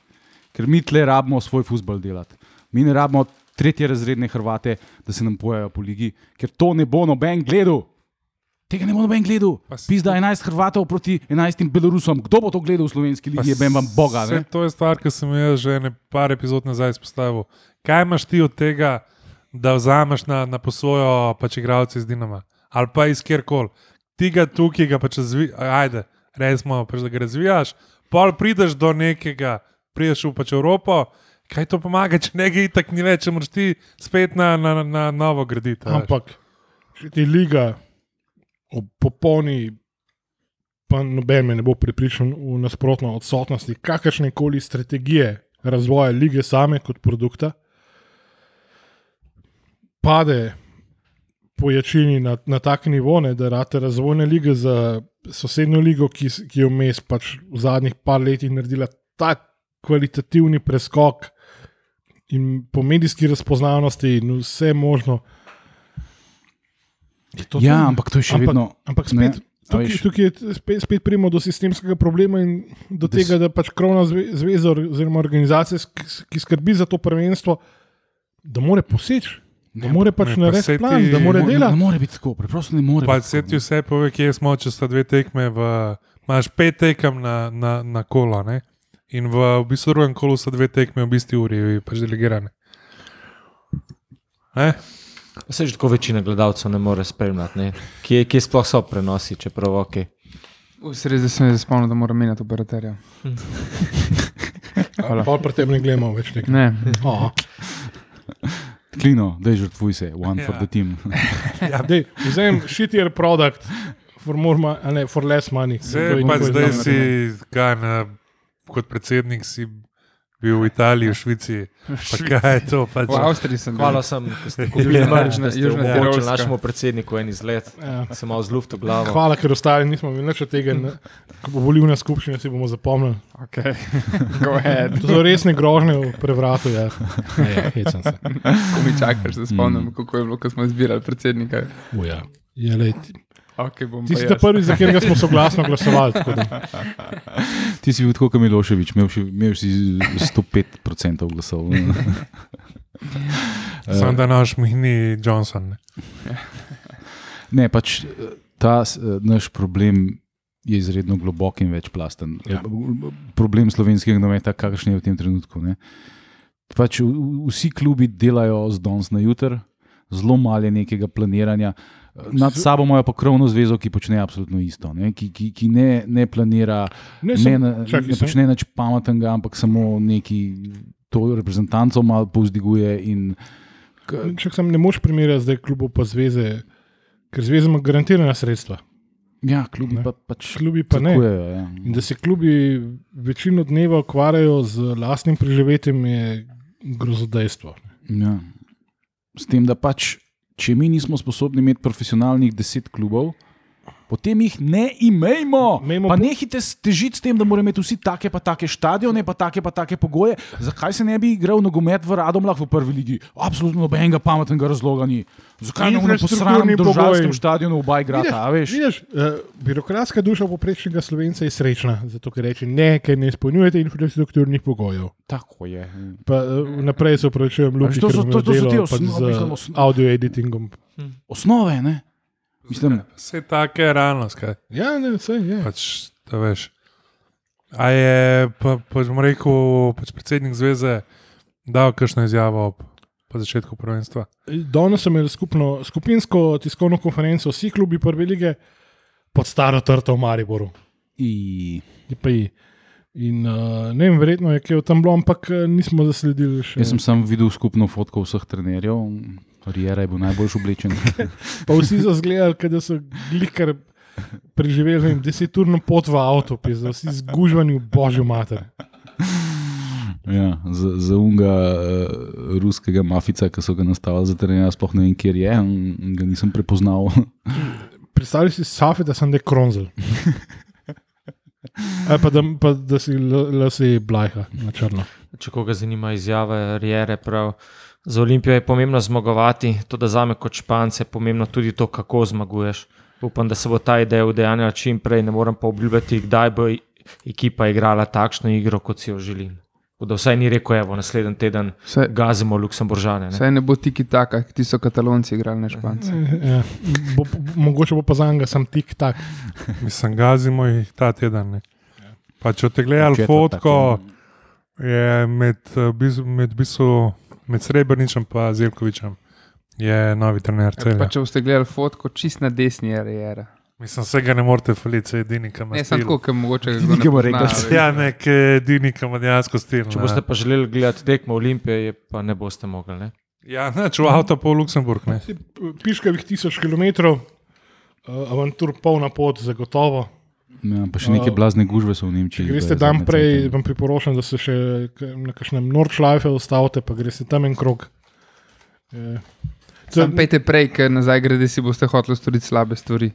Ker mi tle rabimo svoj futbol delati. Mi ne rabimo tretje razredne Hrvate, da se nam pojavijo po ligi, ker to ne bo noben gledal. Tega ne bo noben gledal. Pizda 11 Hrvatov proti 11 Belorusom. Kdo bo to gledal v slovenski ligi? Jebem vam Boga. To je stvar, ki sem jo že ne par epizod nazaj izpostavil. Kaj imaš ti od tega, da vzameš na, na posojo pač igralce iz Dinama ali pa iz kjerkoli? Ti ga tukaj, ga pač razvijaš, ajde, resmo, pač, da ga razvijaš, pol prideš do nekega, prideš v pač Evropo. Kaj to pomaga, če nekaj itak ni več, če moraš ti spet na, na, na novo graditi? Ampak, ti liga ob popolni, pa noben me ne bo pripričan v nasprotno odsotnosti kakršne koli strategije razvoja lige same kot produkta, pade po jačini na, na tak nivo, ne, da rate razvojne lige za sosednjo ligo, ki, ki je vmes pač v zadnjih par letih naredila tak kvalitativni preskok in po medijski razpoznavnosti in vse možno. To Ja, to? ampak to je še ampak, vedno. Ampak ne, spet, a tukaj, tukaj je spet, spet pridemo do sistemskega problema in do Da s- tega, da pač krovna zve- zveza oziroma organizacija, ki skrbi za to prvenstvo, da more poseči, da more pač ne, pa narediti saj plan, ti- da more Ne, ne, ne delati. more biti tako, preprosto ne more. Pa se ti vse pove, kje smo, če sta dve tekme. V, imaš pet tekem na, na, na kolo, ne? in v, v bistvu drugem kolu so dve tekme v bistvu uri, pač delegirane. Ne? Se že tako večina gledalcev ne more spremljati. Ne? Kje, kje sploh so prenosi, čeprav ok. Res, da sem se spomnil, da moram menjati operaterja. Pa pri tem ne gledamo več tega. Ne, Aha. Klino, da žrtvuj se, one ja. for Ja. the team. Dej, Vzem shittier produkt. For, more ne, for less money. Zdaj, je njihov zdaj si, kaj, na, kot predsednik, si bil v Italiji, v Švici. Pa kaj je to? Pač, v Avstriji sem bil. Hvala sem, da ste kupili Južna- merch, da ste Južna omogočili Tirolska. našemu predsedniku en izlet. Ja. Se malo z luftu glavo. Hvala, ker ostali nismo imeli nič od tega. ne. Ko bo volilna skupščina, si bomo zapomnili. Okay. Go ahead. To so resne grožnje v prevratu. Ja. Hecam se. Ko mi čakaš, da spomnim, kako je bilo, ko smo izbirali predsednika. Uja. Je, lej, ti Okay, bom ti pa si ta prvi, za katerega smo soglasno glasovali. tako da- Ti si bil tako kot Miloševič, imel, še- imel si 105% glasov. Sam da naš mini Johnson. Ne? Ne, pač ta s- naš problem je izredno globok in večplasten. Ja. Problem slovenskega nogometa, kakršen je v tem trenutku. Ne? Pač v- vsi klubi delajo z danes na jutr, zelo malo je nekega planiranja. Nad sabo imajo pa krovno zvezo, ki počne absolutno isto, ne? ki, ki, ki ne, ne planira, Ne, ne, sem- ne, čakaj, ne počne nič pametnega, ampak samo neki to reprezentanco malo povzdiguje. In, Če sem ne moš primerjati zdaj klubov pa zveze, ker zveza ima garantirana sredstva, ja, klubi Ne. pa pač klubi pa ne. trkujejo, Ja. In da se klubi večino dneva ukvarjajo z lastnim preživetjem, je grozodejstvo. Ja. S tem, da pač, če mi nismo sposobni imeti profesionalnih deset klubov, Potem jih ne imejmo. Imejmo Pa po- nehite težiti s tem, da morajo imeti vsi take pa take stadione, pa take pa take pogoje. Zakaj se ne bi igral nogomet v Radomlah v prvi ligi? Absolutno nobenega pametnega razloga ni. Zakaj ne bomo posrani v pogoji. stadionu v Bajgrata, a veš? Vidiš, uh, birokratska duša poprečnega slovenca je srečna, zato ker reče ne, ker ne izpolnjujete infrastrukturnih pogojev. Tako je. Pa, uh, naprej se upravičujem, Luki, to sem to- to so delo te pač osno- z osno- audio editingom. Osnove, ne? Mislim, Vse take je realnost, kaj Ja, ne, vse je. pač, da veš. A je, pa, pač bom rekel, pač predsednik zveze dal kakšno izjavo ob po začetku prvenstva? Danes sem imel skupno, skupinsko tiskovno konferenco, vsi klubi prve lige pod staro trto v Mariboru. i- ji. In uh, ne vem, verjetno je kaj tam bilo, ampak eh, nismo zasledili še. Jaz sem sam videl skupno fotko vseh trenerjev. Rijera je bil najbolj oblečen. Pa vsi so zgledali, da so glikar preživeli deseturno pot v avtu, pizda, vsi zgužvani v božjo mater. ja, za, za unga uh, ruskega mafica, ki so ga nastavili za trenerja, sploh ne vem, kje je, in ga nisem prepoznal. Predstavljaj si Safi, da sem dekronzel. Ali pa da, pa da si lasi blajha na črno. Če koga zanima izjava Rijere, prav. Za Olimpijo je pomembno zmagovati, to da za me kot špance je pomembno tudi to, kako zmaguješ. Upam, da se bo ta ideja udejanjila čim prej, ne morem pa obljubljati, kdaj bo ekipa igrala takšno igro, kot si jo želim. Da vsaj ni rekel, evo, naslednji teden Vse, gazimo Luksemburžane. ne. vse ne bo tiki taka, ti so katalonci igrali, ne španci. Ja, bo, mogoče bo pa za njega sam tik tak. Mislim, gazimo jih ta teden. Ne. Pa če te gledali fotko, je med, bis- med, bisu, med Srebrničem in Zelkovičem je novi trener Pa celja. če boste gledali fotko, čist na desni je Rijera. Mislim, vsega ne morete faliti, se je edini, ki ima Ne, samo tako, ker mogoče kdo ki ne bo pozna, rekel, veš. Ja, nek edini, ki ima dejansko stil. Če ne. boste pa želeli gledati tekmo Olimpije, je pa ne boste mogli. Ne? Ja, neč v avto po Luksemburg. Ne. Piškavih tisoč kilometrov, uh, avantur polna pot, zagotovo. Ja, pa še neke blazne gužve so v Nemčiji. Če greste dan prej, vam priporočam, da se še na kakšnem Nordschleife ustavite, pa greste tam en krog. To- Sam pejte prej, ker nazaj grede si boste hoteli storiti slabe stvari.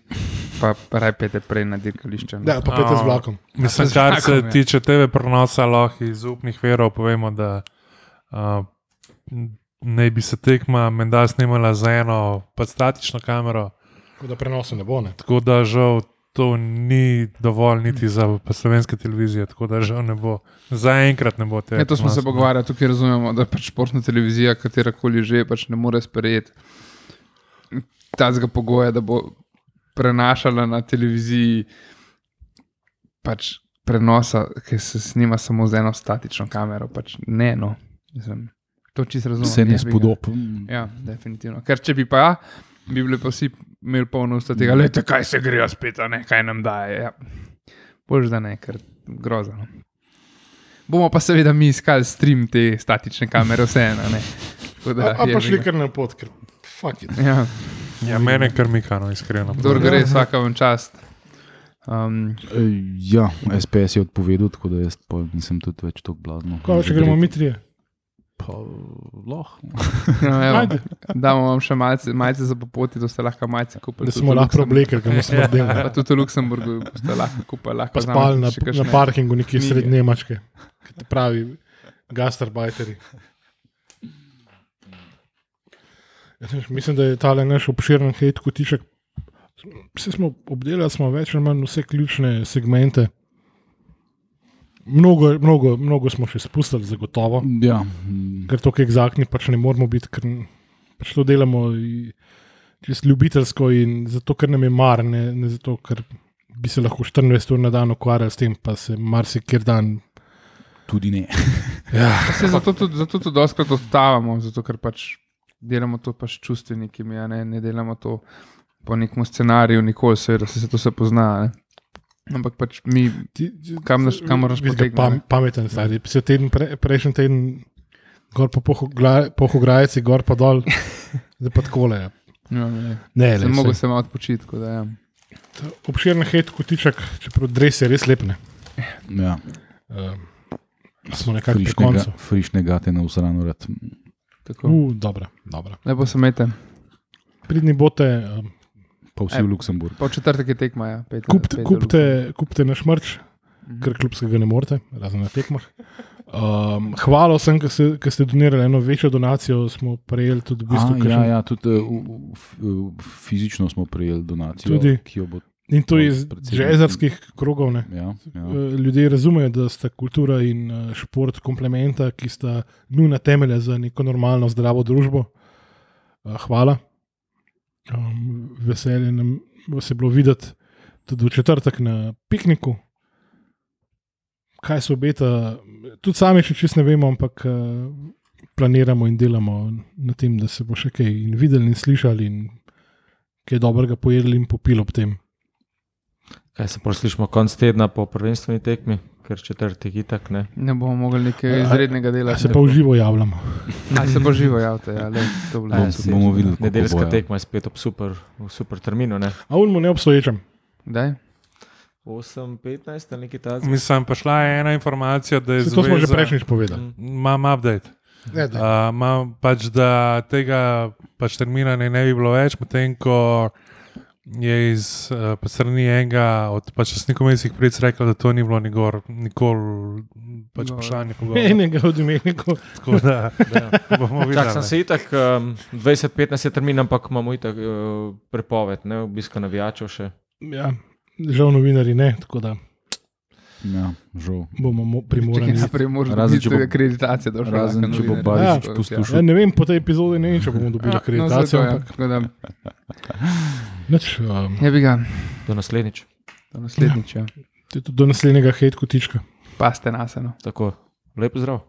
Pa, pa raj pejte prej na dirkališče. no. Ja, pa pete z vlakom. Mislim, kar se ja. tiče TV prenosa, lahko iz upnih verov povemo, da uh, naj bi se tekma menda snimala za eno pač statično kamero, Tako da prenosa ne bo. Ne. tako da žal to ni dovolj niti za pa slovenske televizije, tako da žal ne bo. Zaenkrat ne bo te. Ja, to smo se pogovarjali, tukaj razumemo, da pač športna televizija, katera koli že, pač ne more sprejeti tazga pogoja, da bo prenašala na televiziji pač prenosa, ki se snima samo z eno statično kamero. Pač ne, no. Mislim, to čisto razumem. Vse ne spodob. Ja, definitivno. Ker če bi pa, ja, bi bili pa vsi imeli polno usta tega, le kaj se grejo spet, a ne kaj nam daje. Ja. Bož da ne, ker grozno. Bomo pa seveda mi iskali stream te statične kamere, vseeno. da, A, a pa šli kar na pot, ker fuck it. Ja, Ja, mene kar mikano, iskreno. kdor gre, vsaka vam čast. Um, Ja, SPS je odpovedal, tako da jaz pa nisem tudi več tako blazno. Kaj, če gremo mi trije? Pa, lahko. no, evo, damo vam še malce, malce za popoti, da ste lahko malce kupili. Da smo lahko oblekli, ker smo. Pa tudi v Luksemburgu boste lahko kupili. Lahko Pa spali na, na parkingu nekje knjige. sred Nemačke, ki ti pravi gastarbajteri. Ja, Mislim, da je ta naš obširen hate kotiček. Vse smo obdelali, smo več ali manj vse ključne segmente. Mnogo, mnogo, mnogo smo še spustili, zagotovo, Ja, ker to, ki egzaktni, pač ne moramo biti, ker pač to delamo čisto ljubiteljsko in zato, ker nam je mar, ne, ne zato, ker bi se lahko 24 ur na dan ukvarjali s tem, pa se marsikjer dan. tudi ne. Ja, Se zato tudi, zato tudi doskrat odstavamo, zato ker pač delamo to pač čustveniki, ja, ne, ne delamo to po nekem scenariju, nikoli, seveda se, se to se pozna. Ne. Ampak pač mi, Kam naš- kamor nas Vidite, potegne, Pam, ne? pameten, stari. Se teden, pre, prejšnji teden, gor po pohograjci, gor pa dol, zdaj pa takole. je. no, ne, Ne, mogel saj. se malo odpočiti. ja. Obširen hate kotiček, čeprav dres je res lepne. Ja, Uh, smo nekako pri koncu. frišnega, te na usrano rad. Tako. Uh, dobro, dobro. Lepo se imejte. Pridni bote, um, Pa vsi Ej. v Luksemburgu. Po četrtek je tekma. Ja. Pet, Kupte, pet kupte, kupte naš mrč, Mhm. ker klubskega ne morete, razen na tekmah. Um, hvala vsem, ki ste, ki ste donirali eno večjo donacijo. Smo prejeli tudi v bistvu. A, kakšen- ja, ja, tudi uh, v- fizično smo prejeli donacijo, Tudi. ki jo bo. In to iz jazzerskih krogov. Ne. Ja, ja. Eh, Ljudje razumejo, da sta kultura in eh, šport komplementa, ki sta nujna temelja za neko normalno, zdravo družbo. Eh, Hvala. Um, veselje nam vas je bilo videti tudi v četrtek na pikniku. Kaj se obeta, tudi sami še čist ne vemo, ampak eh, planiramo in delamo na tem, da se bo še kaj in videli in slišali in kaj dobrega pojedli in popili ob tem. Kaj se poslušamo konc tedna po prvenstveni tekmi, ker četrtek itak ne. Ne bomo mogli nekaj izrednega dela. A se pa v živo javljamo. A se bo živo javite, ja, le, to bo saj, bomo videli, kako Nedeljska ja. tekma je spet ob super, v super terminu. Ne? A unmo neobstoječem. Daj. 8-15 ali nekaj takega. Mislim, pa šla je ena informacija, da je Saj To smo že zveza- prejšnjič povedali. Imam update. Ne, da. Uh, imam pač, da tega pač termina ne, ne bi bilo več, medtem ko je iz uh, pa strani enega od pač snikomejskih pric rekel, da to ni bilo nikor, nikoli pač No. vprašanje pogovora. Enega od imenikov. Tako da, da bomo Čak sem videli. se itak, um, 20-15 je termin, ampak imamo itak uh, prepoved, ne obiska navijačev še. Ja, žal novinari ne, tako da Ja, žal. bomo mo- primorani. Najprej moramo Razen, če bo- akreditacijo. do razen, če bo. Barišič Ja. poslušal. Ja, ne vem, po tej epizodi ne vem, če bomo dobili Ja, akreditacijo. no, zato, ja. ampak da, nič, um, Je bi ga, Do naslednjič. do naslednjič. Ja. tudi do naslednjega hejt kotička. Paste nas, no. Tako, lep zdrav.